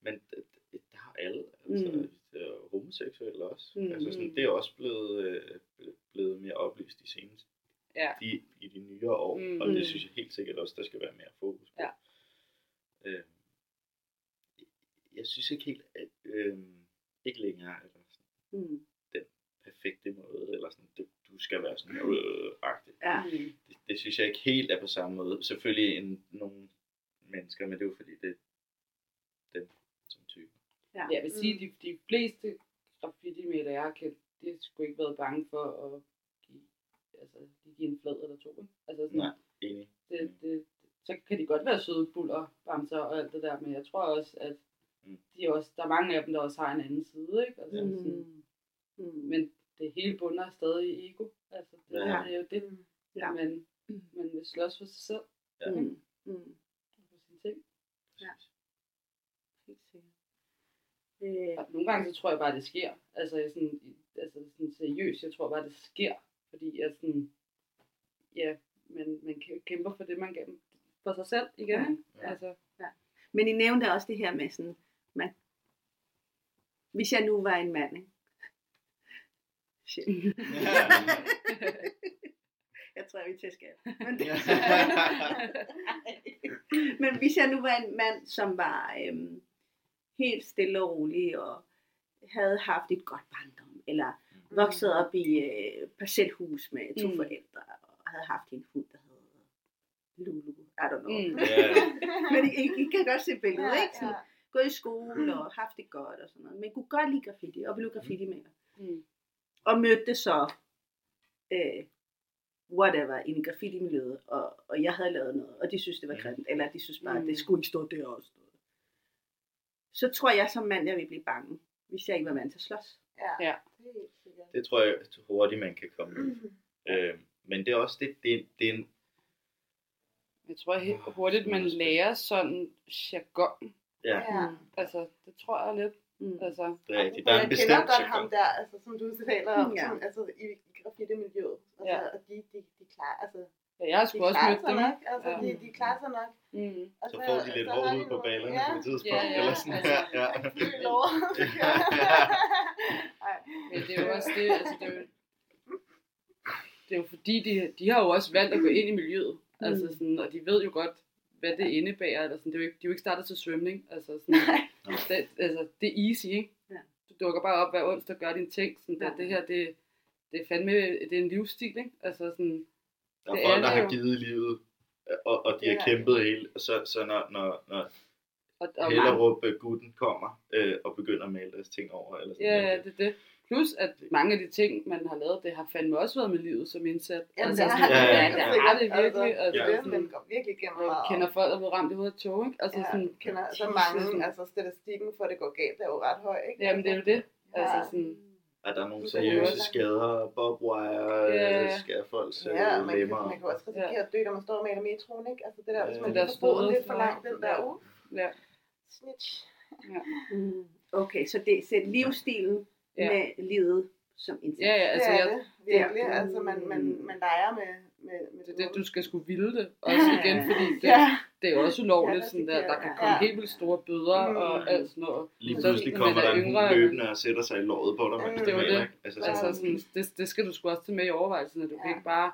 Men, men d- d- der er alle, altså, Mm. mm. er homoseksuelle også. Mm. Mm. Altså sådan, det er også blevet, øh, blevet mere oplyst de seneste Ja. de, i de nyere år, Mm. mm. og Mm. det synes jeg helt sikkert også, der skal være mere fokus på. Ja. Øh, jeg synes ikke helt, at øh, ikke længere, eller sådan, Mm. Perfekte måde, eller sådan, du, du skal være sådan øh, agtig. Ja. Mm. Det, det, synes jeg ikke helt er på samme måde. Selvfølgelig en, nogle mennesker, men det er jo fordi, det er dem som type. Ja. Jeg vil sige, de, de fleste graffiti-maler, jeg har kendt, de har sgu ikke været bange for at give, altså, de give en flad eller to. Ikke? Altså sådan, Nej, enig. det, det, så kan de godt være søde buller, bamser og alt det der, men jeg tror også, at Mm. de også, der er mange af dem, der også har en anden side, ikke? Altså, Mm. sådan, Mm. Det hele bunder stadig i ego. Altså, det, Ja. ja. er jo det, Ja. man, man vil slås for sig selv Ja. Mm. Mm. og for sine ting. Ja. Helt sikkert. Øh, Og nogle gange så tror jeg bare, det sker. Altså, jeg sådan, altså sådan seriøst, jeg tror bare, det sker. Fordi jeg sådan, ja, man, man kæ- kæmper for det, man kan for sig selv igen. Ja. ikke? Ja. Altså, Men I nævnte også det her med sådan, man, hvis jeg nu var en mand, Shit. jeg tror, jeg vil tæske af. Men, Men hvis jeg nu var en mand, som var øhm, helt stille og rolig, og havde haft et godt barndom, eller vokset op i øh, parcelhus med to Mm. mm. forældre, og havde haft en hund, der hed Lulu, I don't know. mm. ja, Men I, I, I kan godt se billedet, Ja, ikke? Sådan, Gået i skole og haft det godt og sådan noget. Men kunne godt lide graffiti og blev graffiti maler. Mm. Og mødte så øh, whatever i graffiti-miljøet, og, og jeg havde lavet noget, og de synes det var grimt, eller de synes bare, Mm. at det skulle ikke stå der også. Så tror jeg som mand, jeg ville blive bange, hvis jeg ikke var vant til at slås. Ja. Ja. Det tror jeg hurtigt, man kan komme ud. Mhm. Øh, men det er også det, det, det er en, Jeg tror helt hurtigt, man lærer sådan jargon. ja, Ja. Altså, det tror jeg lidt. Mm. Altså, rigtigt. Der er en jeg kender bestemt godt ham der, altså, som du taler om, Ja. altså, i, i graffiti-miljøet. Altså, Ja. Og de, de, de klarer, altså, ja, jeg har de sgu også mødt dem. nok. Altså, Ja. de, de klarer sig nok. Mm. Og Så får de lidt så hud de på balerne ja. på et tidspunkt. Ja, ja, eller sådan. altså. Ja, ja. Lov. Ej. Men det er jo også det, altså det er jo, det er jo fordi, de, de har jo også valgt at gå ind i miljøet. Mm. Altså sådan, og de ved jo godt, hvad det indebærer. Eller sådan, det er jo ikke, de er jo ikke startet til svømning. Altså, sådan, det, altså, det er easy, ikke? Ja. Du dukker bare op hver onsdag og gør dine ting. Sådan, Ja. det, det her, det, det er fandme det er en livsstil, ikke? Altså sådan, Der er folk, er der har jo. givet livet, og, og de har Ja. kæmpet hele. Så, så når, når, når og, og mange, Hellerup øh, gutten kommer øh, og begynder at male deres ting over, eller sådan ja, noget. ja, det er det. Plus, at mange af de ting, man har lavet, det har fandme også været med livet som indsat. Jamen, altså, det har Ja, ja, ja, det ja. har det virkelig. Altså, Altså, det, sådan, går virkelig gennem jeg meget. kender folk, der er blevet ramt i hovedet af tog, ikke? Altså ja, sådan, kender så mange, sådan- altså statistikken for, at det går galt, er jo ret høj, ikke? Jamen, det er jo det. Altså Ja. sådan, Er der nogle kan seriøse skader, bobwire, Ja. øh, skærer folks Ja, man kan, lemmer? man kan også risikere at dø, når man står og maler metroen, ikke? Altså det der, hvis Ja. man Det der lige får lidt for så- langt, den der, ja. uh, ja. snitch. Mm. Okay, så det er livsstilen Ja. med livet som indsats. Ja, ja, altså, det er jeg, det, virkelig. Ja. Altså man, man, man leger med, med, med det er det, du skal sgu vilde det også igen, fordi det, Ja, det er også ulovligt, Ja, sådan der, der kan ja. komme helt vildt store bøder Mm. og alt sådan noget. Lige Så pludselig kommer der er en yngre, løbende og sætter sig i låret på dig, Mm. Det var det. ikke? Altså, Ja. sådan, Altså, sådan, det, det skal du sgu også tage med i overvejelsen, at du kan Ja. ikke bare,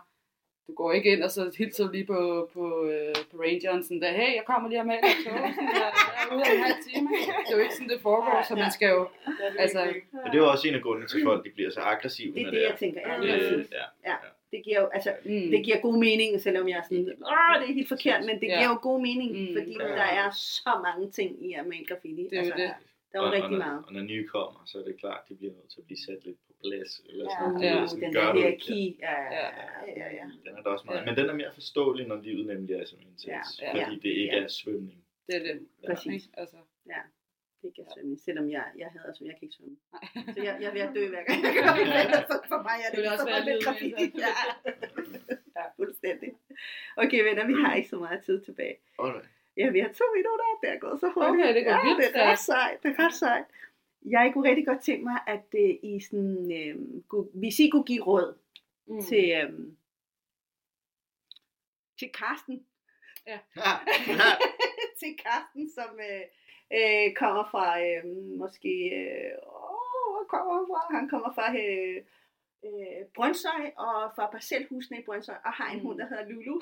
du går ikke ind og så hilser lige på, på, øh, på rangeren, sådan der, hey, jeg kommer lige og maler et tog, jeg er ude om en halv time. Det er jo ikke sådan, det foregår, så man skal jo, det er det Altså. Men det er jo også en af grundene til, at folk de bliver så aggressive, Det er når det, det jeg er. tænker. Ja, Øh, ja. Det giver jo, altså, mm, det giver god mening, selvom jeg er sådan, åh, det er helt forkert, men det giver jo god mening, Mm. fordi Ja. der er så mange ting i at male graffiti. Det er altså, det. Der er jo og, rigtig og, meget. når, og når nye kommer, så er det klart, at de bliver nødt til at blive sat lidt plads. Eller Ja. sådan, Ja. ja. Sådan, den gør der hierarki. Ja, ja, Ja. Ja, ja, ja. Den er der også meget. Ja. Men den er mere forståelig, når livet nemlig er som indsats. Ja. Fordi det ikke Ja. er svømning. det er det. Præcis. Ikke? Altså, Det kan svømme, selvom jeg, jeg hader svømme, jeg kan ikke svømme. Så jeg, jeg er ved at dø hver gang jeg gør det, så for mig er det, Det også så være lidt ikke? Ja. Ja. Fuldstændig. Okay venner, vi har ikke så meget tid tilbage. Alright. Ja, vi har to minutter, det er gået så hurtigt. Okay, det går ja, vildt det er ret sejt, det er ret sejt. Jeg kunne rigtig godt tænke mig, at uh, I sådan, uh, kunne, hvis I kunne give råd mm. til, um, til Karsten, Ja. til Karsten, som øh, øh, kommer fra øh, måske, øh, åh, kommer fra? Han kommer fra øh, øh, Brøndshøj og fra parcelhusene i Brøndshøj og har en Mm. hund, der hedder Lulu.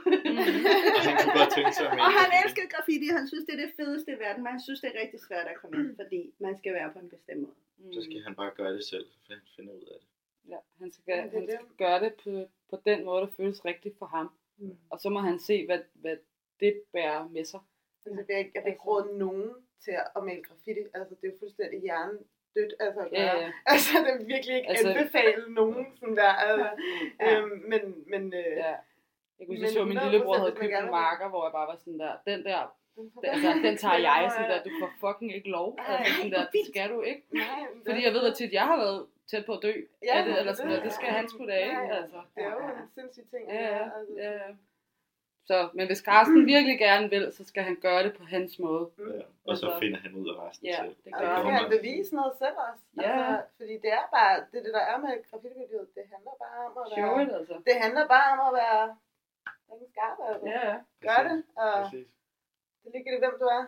Han kunne godt tænke sig og han elsker graffiti, han synes, det er det fedeste i verden, men han synes, det er rigtig svært at komme ind, fordi man skal være på en bestemt måde. Mm. Så skal han bare gøre det selv, så han finder ud af det. Ja, han skal, Ja, han skal det. gøre det på, på den måde, der føles rigtigt for ham. Mm. Og så må han se, hvad, hvad det bærer med sig. Altså, jeg, vil- jeg vil ikke råde nogen til at male graffiti. Altså, det er jo fuldstændig hjernen dødt. Altså, at Ja, ja. altså, det vil virkelig ikke Altså- anbefale nogen sådan der. Altså, Ja. øhm, men, men, øh, ja. Jeg kunne så, så min 100% lillebror havde købt en marker, hvor jeg bare var sådan der, den der, den, altså, den tager jeg sådan der, du får fucking ikke lov. Ej, Altså sådan der, det skal du ikke. Nej, Fordi det- jeg ved, at tit jeg har været tæt på at dø Ja, af det, eller det- sådan noget. Det skal han sgu da ikke, altså. Det er jo en sindssyg ting. Ja, ja, altså. ja. Så, men hvis Carsten virkelig gerne vil, så skal han gøre det på hans måde. Mm. Ja. Og så finder han ud af resten Ja, selv. det Og gør så han. skal han bevise noget selv også. Ja. Altså, fordi det er bare, det, det der er med graffiti-miljøet, det handler bare om at være, it, altså. det handler bare om at være en skarp, altså. Ja, ja. Gør det, og Præcis. det ligger i, hvem du er.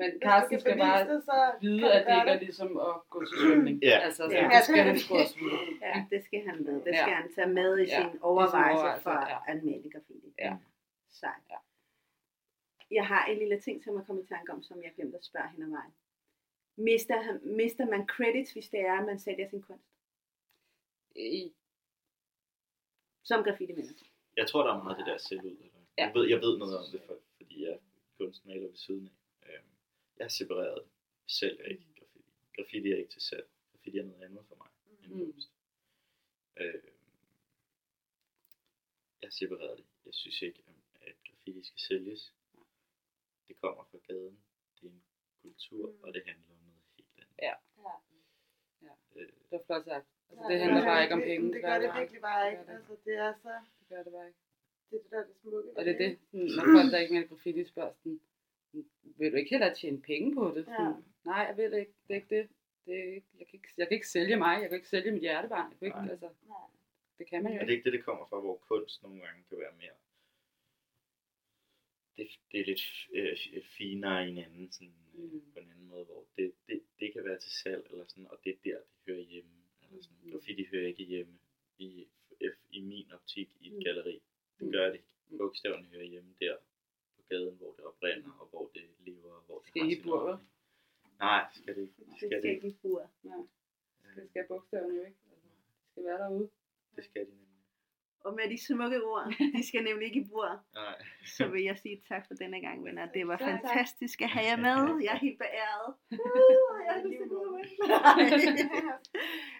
Men Carsten kan skal bare det, så vide, kan at det ikke er ligesom at gå til svømning. Ja. Altså, så Ja. det skal han sgu også vide. Ja, det skal han med. Det Ja. skal han tage med i Ja, sin overvejelse overvejelse, for ja. male graffiti. Ja. Sejt. Ja. Jeg har en lille ting, som jeg kom i tanke om, som jeg glemte at spørge hende om vejen. Mister, mister man credits, hvis det er, at man sælger sin kunst? I- Som graffiti mener. Jeg tror, der er meget af det der selv ud. Ja. Jeg, ved, jeg ved noget om det, for, fordi jeg er kunstmaler ved siden af. Øhm, Jeg har separeret det. Jeg sælger ikke graffiti. Graffiti er ikke til salg. Graffiti er noget andet for mig end Mm. kunst. Øhm, Jeg har separeret det. Jeg synes ikke, at graffiti skal sælges. Det kommer fra gaden. Det er en kultur, Mm. og det handler om noget helt andet. Ja. Ja. Øh, Det var flot sagt. Altså, Ja, det handler bare ikke om penge. Det gør det bare- virkelig bare ikke. Altså, det er så... Det gør det bare ikke. Det er det, der er det smukke. Og det er det, ikke? når folk, der ikke med graffiti, spørger sådan, vil du ikke hellere tjene penge på det? Sådan, Ja. Nej, jeg vil ikke. Det er ikke det. det er ikke, jeg, kan ikke, jeg kan ikke sælge mig. Jeg kan ikke sælge mit hjertebarn. Jeg kan ikke, Nej. altså, Nej. det kan man jo Er det ikke. ikke det, det kommer fra, hvor kunst nogle gange kan være mere... Det, det er lidt øh, finere i en anden, sådan, øh, Mm. på en anden måde, hvor det, det, det kan være til salg, eller sådan, og det er der, det hører hjemme. Eller sådan. Mm. Graffiti hører ikke hjemme i, i min optik i et Mm. galleri. Det Mm. gør det ikke. Mm. Bogstaverne hører hjemme der på gaden, hvor det oprinder, og hvor det lever, og hvor det Skal har sin bur. Nej, skal det ikke. Det Det skal skal det ikke. i bur. Det skal bogstaverne jo ikke. Altså, det skal være derude. Det skal de. Og med de smukke ord, de skal nemlig ikke i bur, Nej. så vil jeg sige tak for denne gang, venner. Det var fantastisk at have jer med. Jeg er helt beæret. Uh, jeg at gå ud.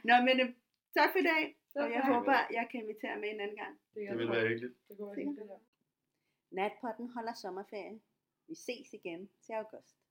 Nå, men øh, tak for i dag. Og jeg håber, jeg kan invitere med en anden gang. Det vil være hyggeligt. Det kunne være hyggeligt. Natpotten holder sommerferie. Vi ses igen til august.